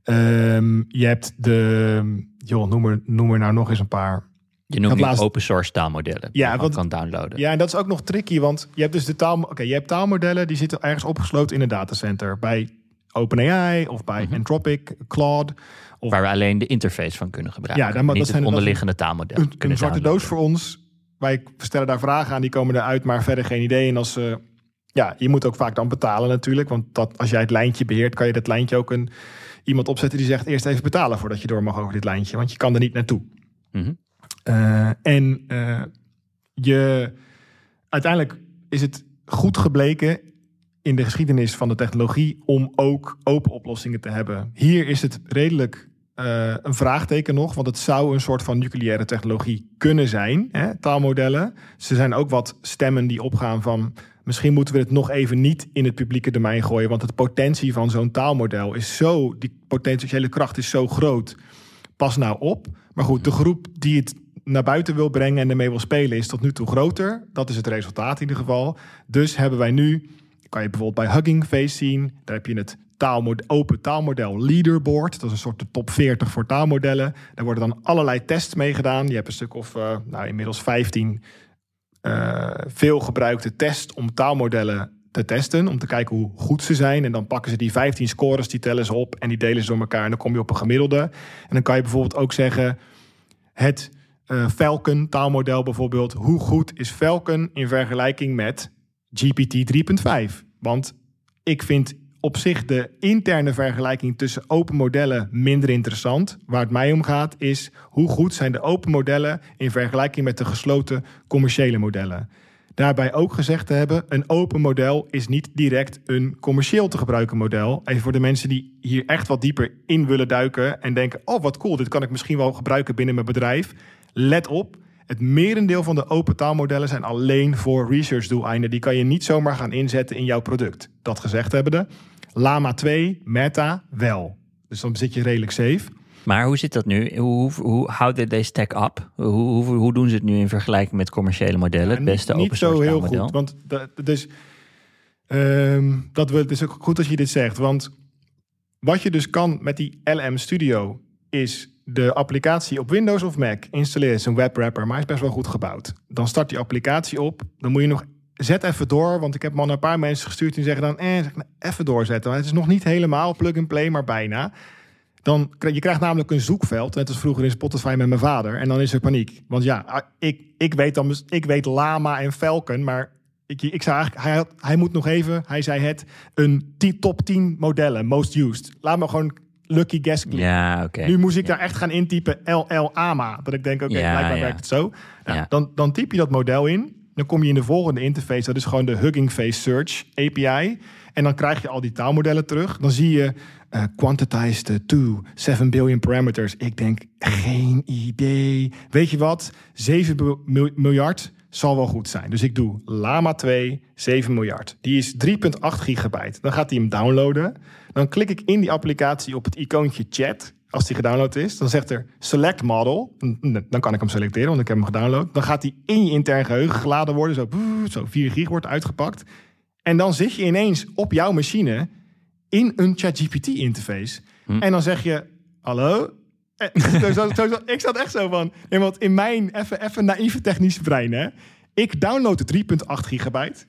Ehm, je hebt de... Joh, noem er, noem er nou nog eens een paar. Je noemt nu laatst- open source taalmodellen. Ja, die je want- kan downloaden. Ja, en dat is ook nog tricky. Want je hebt dus de taal... Oké, je hebt taalmodellen die zitten ergens opgesloten in een datacenter. Bij OpenAI of bij Mhm. Anthropic, Claude. Of Waar we alleen de interface van kunnen gebruiken. Ja, dan- niet dat zijn- het is onderliggende taalmodel. een, een zwarte doos voor ons. Wij stellen daar vragen aan, die komen eruit, maar verder geen idee. En als ze, ja, je moet ook vaak dan betalen natuurlijk, want dat, als jij het lijntje beheert, kan je dat lijntje ook een iemand opzetten die zegt eerst even betalen voordat je door mag over dit lijntje, want je kan er niet naartoe. Mhm. Eh, en eh, je, uiteindelijk is het goed gebleken in de geschiedenis van de technologie om ook open oplossingen te hebben. Hier is het redelijk eh, een vraagteken nog, want het zou een soort van nucleaire technologie kunnen zijn, hè, taalmodellen. Ze zijn ook wat stemmen die opgaan van misschien moeten we het nog even niet in het publieke domein gooien, want de potentie van zo'n taalmodel is zo, die potentiële kracht is zo groot. Pas nou op. Maar goed, de groep die het naar buiten wil brengen en ermee wil spelen is tot nu toe groter. Dat is het resultaat in ieder geval. Dus hebben wij nu, kan je bijvoorbeeld bij Hugging Face zien, daar heb je het taalmodel, open taalmodel leaderboard. Dat is een soort de top 40 voor taalmodellen. Daar worden dan allerlei tests mee gedaan. Je hebt een stuk of, eh, nou inmiddels 15 eh, veel gebruikte tests om taalmodellen te testen. Om te kijken hoe goed ze zijn. En dan pakken ze die 15 scores, die tellen ze op en die delen ze door elkaar. En dan kom je op een gemiddelde. En dan kan je bijvoorbeeld ook zeggen: het eh, Falcon taalmodel bijvoorbeeld. Hoe goed is Falcon in vergelijking met GPT 3.5? Want ik vind op zich de interne vergelijking tussen open modellen minder interessant. Waar het mij om gaat is hoe goed zijn de open modellen in vergelijking met de gesloten commerciële modellen. Daarbij ook gezegd te hebben, een open model is niet direct een commercieel te gebruiken model. Even voor de mensen die hier echt wat dieper in willen duiken en denken, oh wat cool, dit kan ik misschien wel gebruiken binnen mijn bedrijf. Let op, het merendeel van de open taalmodellen zijn alleen voor research doeleinden. Die kan je niet zomaar gaan inzetten in jouw product. Dat gezegd hebbende, Lama 2, Meta wel. Dus dan zit je redelijk safe. Maar hoe zit dat nu? Hoe, hoe, did they stack up? Hoe, hoe, hoe doen ze het nu in vergelijking met commerciële modellen? het beste niet, open niet zo source heel goed. Want dus, ehm, dat wil, het is ook goed dat je dit zegt. Want wat je dus kan met die LM Studio is de applicatie op Windows of Mac installeren. Het is een webwrapper, maar is best wel goed gebouwd. Dan start die applicatie op. Dan moet je nog zet even door, want ik heb al een paar mensen gestuurd die zeggen dan eh, zeg nou, even doorzetten. Het is nog niet helemaal plug and play, maar bijna. Dan je krijgt namelijk een zoekveld, net als vroeger in Spotify met mijn vader. En dan is er paniek. Want ja, ah, ik, ik, weet, dan, ik weet Lama en Falcon, maar ik, ik zou eigenlijk, hij, hij moet nog even, hij zei het, een top 10 modellen, most used. Laat me gewoon lucky guess. Ja, oké. Nu moest ik daar echt gaan intypen LL AMA. Dat ik denk, oké, Ja, blijkbaar werkt het zo. Nou, Ja. dan, dan typ je dat model in. Dan kom je in de volgende interface. Dat is gewoon de Hugging Face Search API. En dan krijg je al die taalmodellen terug. Dan zie je eh quantized to 7 billion parameters. Ik denk, geen idee. Weet je wat? 7 bil- mil- miljard zal wel goed zijn. Dus ik doe Lama 2, 7 miljard. Die is 3,8 gigabyte. Dan gaat hij hem downloaden. Dan klik ik in die applicatie op het icoontje chat. als die gedownload is, dan zegt er select model. Dan kan ik hem selecteren, want ik heb hem gedownload. Dan gaat die in je intern geheugen geladen worden. Zo, zo 4 gig wordt uitgepakt. En dan zit je ineens op jouw machine in een ChatGPT interface. Hm. En dan zeg je, hallo? Eh, ik zat echt zo van, want in mijn even, even naïeve technische brein, hè. Ik download de 3.8 gigabyte.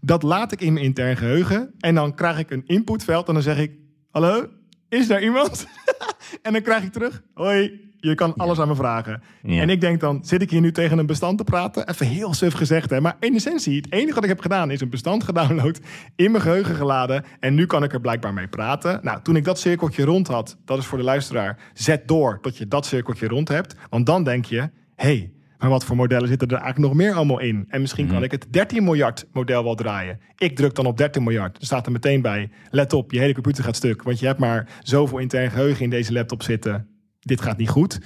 Dat laat ik in mijn intern geheugen. En dan krijg ik een inputveld en dan zeg ik, hallo? Is daar iemand? en dan krijg ik terug, hoi, je kan alles aan me vragen. Ja. En ik denk dan, zit ik hier nu tegen een bestand te praten? Even heel suf gezegd, hè. Maar in essentie, het enige wat ik heb gedaan is een bestand gedownload, in mijn geheugen geladen. En nu kan ik er blijkbaar mee praten. Nou, toen ik dat cirkeltje rond had, dat is voor de luisteraar, zet door tot je dat cirkeltje rond hebt. Want dan denk je, hey, maar wat voor modellen zitten er eigenlijk nog meer allemaal in? En misschien kan ik het 13 miljard model wel draaien. Ik druk dan op 13 miljard. Er staat er meteen bij, let op, je hele computer gaat stuk. Want je hebt maar zoveel intern geheugen in deze laptop zitten. Dit gaat niet goed.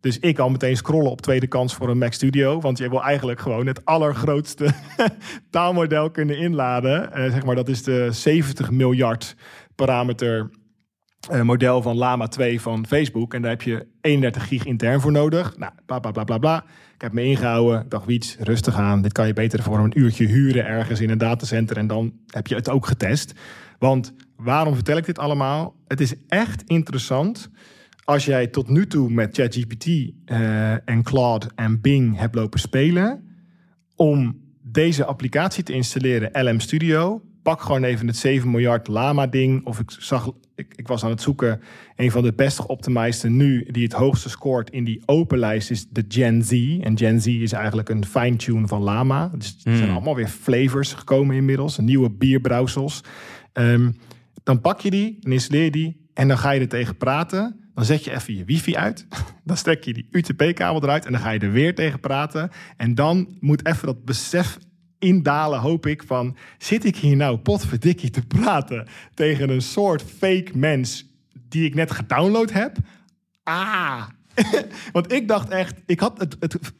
Dus ik al meteen scrollen op tweede kans voor een Mac Studio. Want je wil eigenlijk gewoon het allergrootste taalmodel kunnen inladen. Eh, zeg maar, dat is de 70 miljard parameter model van Lama 2 van Facebook. En daar heb je 31 gig intern voor nodig. Nou, bla bla bla bla bla. Ik heb me ingehouden. Dacht, Wiets, rustig aan. Dit kan je beter voor een uurtje huren ergens in een datacenter. En dan heb je het ook getest. Want waarom vertel ik dit allemaal? Het is echt interessant als jij tot nu toe met ChatGPT eh, en Claude en Bing hebt lopen spelen, om deze applicatie te installeren, LM Studio, pak gewoon even het 7 miljard Lama ding. Of ik zag, ik, ik was aan het zoeken, een van de best geoptimized nu, die het hoogste scoort in die open lijst, is de Gen Z. En Gen Z is eigenlijk een fine-tune van Lama. Dus er zijn allemaal weer flavors gekomen inmiddels, nieuwe bierbrouwsels. Ehm, dan pak je die, dan installeer je die en dan ga je er tegen praten. Dan zet je even je wifi uit. Dan stek je die UTP-kabel eruit en dan ga je er weer tegen praten. En dan moet even dat besef indalen, hoop ik, van... zit ik hier nou potverdikkie te praten tegen een soort fake mens... die ik net gedownload heb? Ah! Want ik dacht echt, ik had het,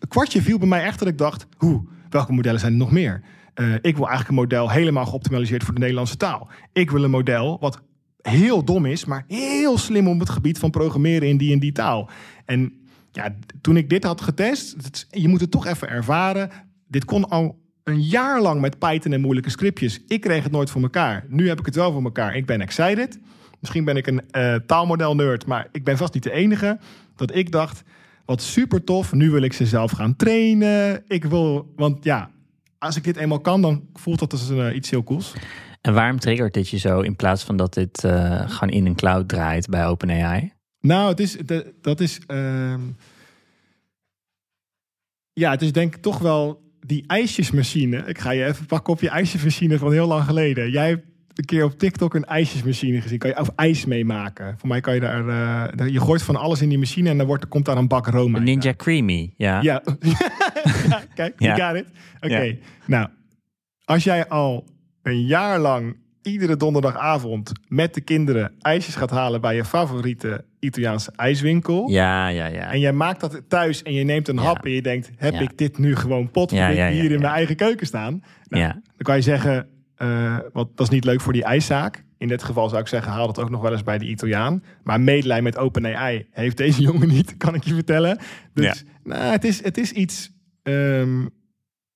kwartje viel bij mij echt dat ik dacht... hoe, welke modellen zijn er nog meer? Eh, ik wil eigenlijk een model helemaal geoptimaliseerd voor de Nederlandse taal. Ik wil een model wat heel dom is, maar heel slim op het gebied van programmeren in die en die taal. En ja, toen ik dit had getest, je moet het toch even ervaren. Dit kon al een jaar lang met Python en moeilijke scriptjes. Ik kreeg het nooit voor elkaar. Nu heb ik het wel voor elkaar. Ik ben excited. Misschien ben ik een eh, taalmodel nerd, maar ik ben vast niet de enige. Dat ik dacht, wat super tof. Nu wil ik ze zelf gaan trainen. Ik wil, want ja, als ik dit eenmaal kan, dan voelt dat als een, eh, iets heel cools. En waarom triggert dit je zo in plaats van dat dit eh, gewoon in een cloud draait bij OpenAI? Nou, het is, de- dat is. ehm, ja, het is denk ik toch wel die ijsjesmachine. Ik ga je even pakken op je ijsjesmachine van heel lang geleden. Jij hebt een keer op TikTok een ijsjesmachine gezien. Kan je of ijs meemaken? Voor mij kan je daar. eh, daar- je gooit van alles in die machine en dan wordt, komt daar een bak room Een uit. Ninja Creamy, ja. Ja, ja kijk, Ja. you got it. Oké, Ja. nou, als jij al een jaar lang iedere donderdagavond met de kinderen ijsjes gaat halen bij je favoriete Italiaanse ijswinkel. Ja, ja, ja. En jij maakt dat thuis en je neemt een Ja. hap en je denkt, heb Ja. ik dit nu gewoon pot Ja, hier in mijn eigen keuken staan? Nou, Ja. Dan kan je zeggen, eh, wat, dat is niet leuk voor die ijszaak. In dit geval zou ik zeggen, haal dat ook nog wel eens bij de Italiaan. Maar medelijden met OpenAI heeft deze jongen niet, kan ik je vertellen. Dus nou, het, is, het is iets... ehm,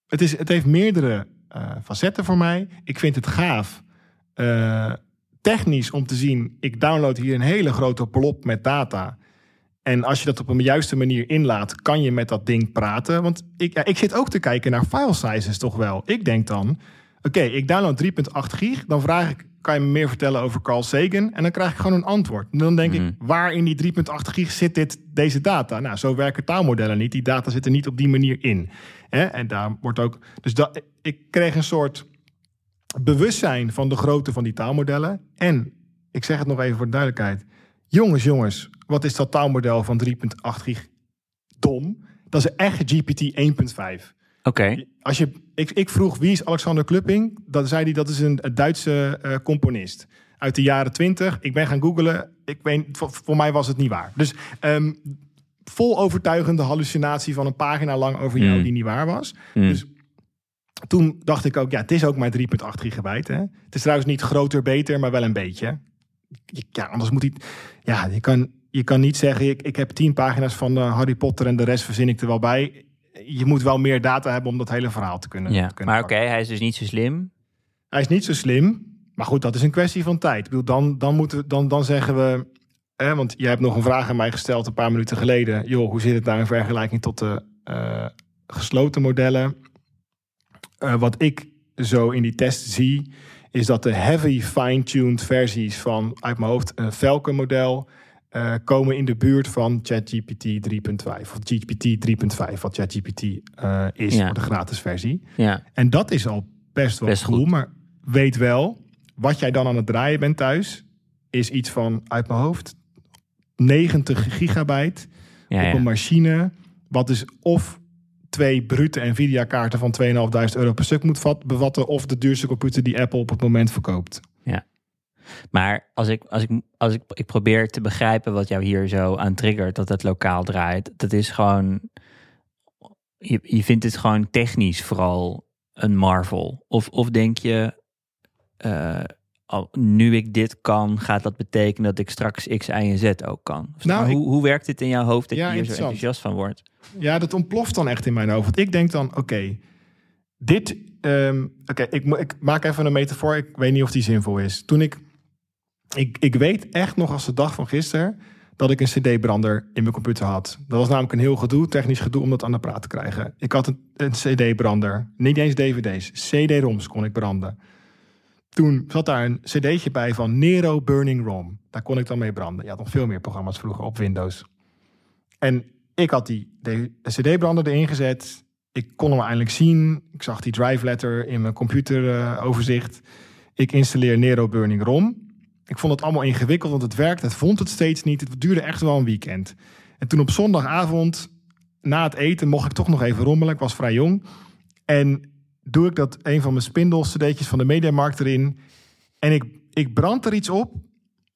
het, is, het heeft meerdere eh, facetten voor mij. Ik vind het gaaf. Eh, technisch om te zien, ik download hier een hele grote blob met data. En als je dat op een juiste manier inlaat, kan je met dat ding praten. Want ik, ja, ik zit ook te kijken naar file sizes toch wel. Ik denk dan, oké, ik download 3.8 gig. Dan vraag ik, kan je me meer vertellen over Carl Sagan? En dan krijg ik gewoon een antwoord. En dan denk ik, waar in die 3.8 gig zit dit, deze data? Nou, zo werken taalmodellen niet. Die data zitten niet op die manier in. Hè? En daar wordt ook... Dus dat, ik kreeg een soort bewustzijn van de grootte van die taalmodellen. En, ik zeg het nog even voor de duidelijkheid. Jongens, jongens, wat is dat taalmodel van 3.8 gig dom? Dat is echt GPT 1.5. Oké. Als je, ik, ik vroeg wie is Alexander Klupping? Dan zei hij dat is een, een Duitse eh, componist uit de jaren 20. Ik ben gaan googlen. Ik weet, voor, voor mij was het niet waar. Dus ehm, vol overtuigende hallucinatie van een pagina lang over jou Mm. die niet waar was. Mm. Dus toen dacht ik ook, ja, het is ook maar 3,8 gigabyte. Hè? Het is trouwens niet groter, beter, maar wel een beetje. Je- Ja, anders moet hij. Ja, je kan. je kan niet zeggen, ik, ik heb tien pagina's van eh, Harry Potter en de rest verzin ik er wel bij. Je moet wel meer data hebben om dat hele verhaal te kunnen. Ja, te kunnen maar oké, hij is dus niet zo slim. Hij is niet zo slim. Maar goed, dat is een kwestie van tijd. Ik bedoel, dan, dan, moeten, we- dan, dan zeggen we... Hè, want jij hebt nog een vraag aan mij gesteld een paar minuten geleden. Joh, hoe zit het nou in vergelijking tot de eh, gesloten modellen? Eh, wat ik zo in die test zie... is dat de heavy fine-tuned versies van, uit mijn hoofd, een Falcon-model... eh, komen in de buurt van ChatGPT 3.5. Of GPT 3.5, wat ChatGPT eh, is, Ja. voor de gratis versie. Ja, En dat is al best wel Best cool. goed. Maar weet wel, wat jij dan aan het draaien bent thuis, is iets van uit mijn hoofd 90 gigabyte ja, op een machine. Wat dus of twee brute Nvidia kaarten van 2.500 euro per stuk moet vat, bevatten. Of de duurste computer die Apple op het moment verkoopt. Maar als ik, als ik, als ik, ik probeer te begrijpen wat jou hier zo aan triggert, dat het lokaal draait, dat is gewoon, je, je vindt het gewoon technisch vooral een marvel. Of, of denk je, eh, nu ik dit kan, gaat dat betekenen dat ik straks X, Y en Z ook kan? Of Nou, ik- hoe, hoe werkt dit in jouw hoofd dat Ja, je hier zo enthousiast van wordt? Ja, dat ontploft dan echt in mijn hoofd. Want ik denk dan, oké, dit... ehm, oké, ik, ik maak even een metafoor. Ik weet niet of die zinvol is. Toen ik... Ik, ik weet echt nog als de dag van gisteren... dat ik een cd-brander in mijn computer had. Dat was namelijk een heel gedoe, technisch gedoe... om dat aan de praat te krijgen. Ik had een, een cd-brander. Niet eens dvd's. cd-roms kon ik branden. Toen zat daar een cd'tje bij van Nero Burning ROM. Daar kon ik dan mee branden. Je had nog veel meer programma's vroeger op Windows. En ik had die de CD-brander erin gezet. Ik kon hem eindelijk zien. Ik zag die drive letter in mijn computeroverzicht. ik installeer Nero Burning ROM. Ik vond het allemaal ingewikkeld, want het werkte. Het vond het steeds niet. Het duurde echt wel een weekend. En toen op zondagavond, na het eten, mocht ik toch nog even rommelen. Ik was vrij jong. En doe ik dat een van mijn spindel-cd'tjes van de Mediamarkt erin. En ik, ik brand er iets op.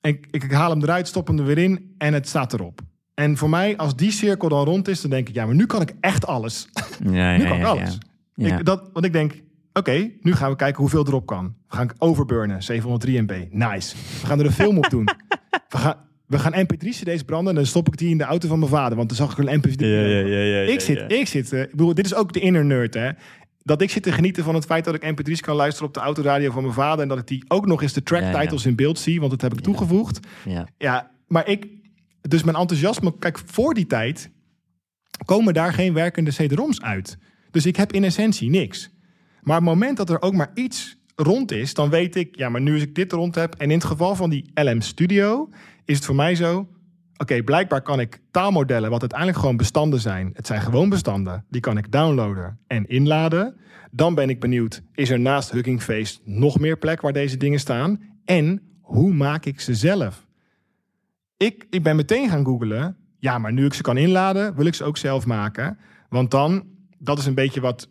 En ik, ik haal hem eruit, stop hem er weer in en het staat erop. En voor mij, als die cirkel dan rond is, dan denk ik, ja, maar nu kan ik echt alles. Ja, nu ja, kan ik ja, alles. ja. Ja. Ik, dat, want ik denk, oké, nu gaan we kijken hoeveel erop kan. We gaan overburnen, 703 MB. Nice. We gaan er een film op doen. We gaan, we gaan mp3-cd's branden en dan stop ik die in de auto van mijn vader. Want dan zag ik een mp3. ik zit, ik zit, eh, ik bedoel, dit is ook de inner nerd, hè. Dat ik zit te genieten van het feit dat ik mp3's kan luisteren op de autoradio van mijn vader. En dat ik die ook nog eens de track titles in beeld zie, want dat heb ik toegevoegd. Ja. Ja, maar ik, dus mijn enthousiasme, kijk, voor die tijd komen daar geen werkende CD-ROMs uit. Dus ik heb in essentie niks. Maar op het moment dat er ook maar iets rond is, dan weet ik, ja, maar nu als ik dit rond heb, en in het geval van die LM Studio, is het voor mij zo, oké, blijkbaar kan ik taalmodellen, wat uiteindelijk gewoon bestanden zijn, het zijn gewoon bestanden, die kan ik downloaden en inladen. Dan ben ik benieuwd, is er naast Hugging Face nog meer plek waar deze dingen staan? En hoe maak ik ze zelf? Ik, ik ben meteen gaan googlen. Ja, maar nu ik ze kan inladen, wil ik ze ook zelf maken. Want dan, dat is een beetje wat,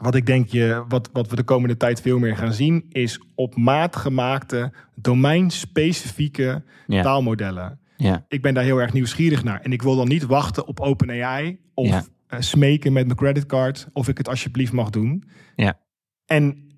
wat ik denk je, wat, wat we de komende tijd veel meer gaan zien, is op maat gemaakte, domeinspecifieke Ja. taalmodellen. Ja. Ik ben daar heel erg nieuwsgierig naar. En ik wil dan niet wachten op OpenAI of Ja. eh, smeken met mijn creditcard of ik het alsjeblieft mag doen. Ja. En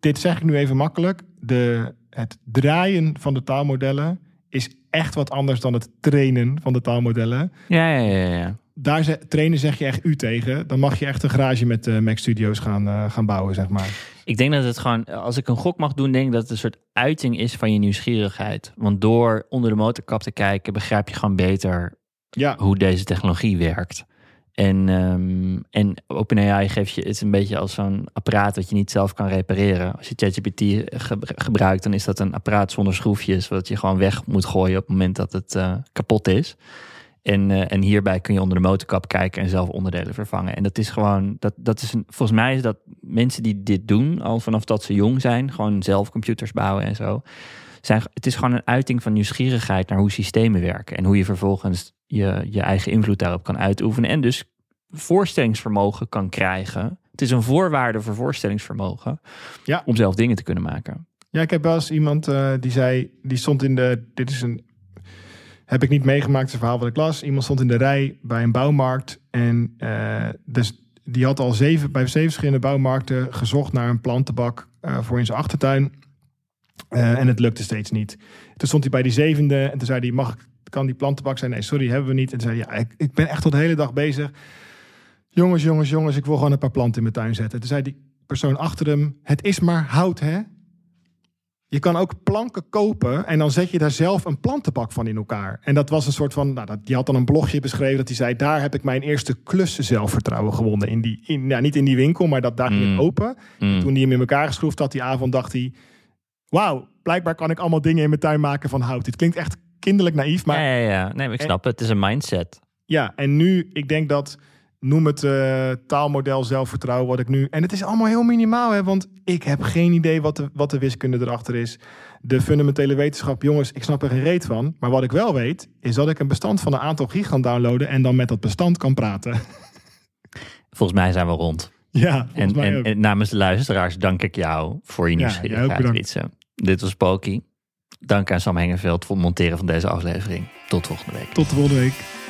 dit zeg ik nu even makkelijk. De, het draaien van de taalmodellen is echt wat anders dan het trainen van de taalmodellen. Ja, ja, ja, ja. Daar ze, trainen zeg je echt u tegen. Dan mag je echt een garage met eh, Mac Studios gaan, eh, gaan bouwen, zeg maar. Ik denk dat het gewoon, als ik een gok mag doen, denk ik dat het een soort uiting is van je nieuwsgierigheid. Want door onder de motorkap te kijken, begrijp je gewoon beter Ja, hoe deze technologie werkt. En, ehm en OpenAI geeft je, het is een beetje als zo'n apparaat dat je niet zelf kan repareren. Als je ChatGPT ge- gebruikt, dan is dat een apparaat zonder schroefjes, wat je gewoon weg moet gooien op het moment dat het eh, kapot is. En, eh, en hierbij kun je onder de motorkap kijken en zelf onderdelen vervangen. En dat is gewoon, dat, dat is een, volgens mij is dat mensen die dit doen, al vanaf dat ze jong zijn, gewoon zelf computers bouwen en zo. Zijn, het is gewoon een uiting van nieuwsgierigheid naar hoe systemen werken. En hoe je vervolgens je, je eigen invloed daarop kan uitoefenen. En dus voorstellingsvermogen kan krijgen. Het is een voorwaarde voor voorstellingsvermogen. Ja. Om zelf dingen te kunnen maken. Ja, ik heb wel eens iemand eh, die zei, die stond in de, dit is een, heb ik niet meegemaakt, het verhaal wat ik las. Iemand stond in de rij bij een bouwmarkt en eh, dus die had al zeven, bij zeven verschillende bouwmarkten gezocht naar een plantenbak eh, voor in zijn achtertuin. Eh, en het lukte steeds niet. Toen stond hij bij die zevende en toen zei hij, mag kan die plantenbak zijn? Nee, sorry, hebben we niet. En zei hij, ja, ik, ik ben echt tot de hele dag bezig. Jongens, jongens, jongens, ik wil gewoon een paar planten in mijn tuin zetten. Toen zei die persoon achter hem, het is maar hout, hè? Je kan ook planken kopen en dan zet je daar zelf een plantenbak van in elkaar. En dat was een soort van, nou, die had dan een blogje beschreven dat hij zei, daar heb ik mijn eerste klussen zelfvertrouwen gewonnen. In die, in, ja, niet in die winkel, maar dat daar ging Mm. open. Mm. Toen hij hem in elkaar geschroefd had die avond, dacht hij, wauw, blijkbaar kan ik allemaal dingen in mijn tuin maken van hout. Dit klinkt echt kinderlijk naïef, maar ja, ja, ja. Nee, maar ik En- snap het. Het is een mindset. ja, en nu, ik denk dat, noem het eh, taalmodel zelfvertrouwen, wat ik nu. En het is allemaal heel minimaal, hè, want ik heb geen idee wat de, wat de wiskunde erachter is. De fundamentele wetenschap, jongens, ik snap er geen reet van. Maar wat ik wel weet, is dat ik een bestand van een aantal gig kan downloaden en dan met dat bestand kan praten. Volgens mij zijn we rond. ja, En, namens de luisteraars dank ik jou voor je Ja, nieuwsgierigheid. Wietse. Dit was Poki. Dank aan Sam Hengeveld voor het monteren van deze aflevering. Tot volgende week. Tot de volgende week.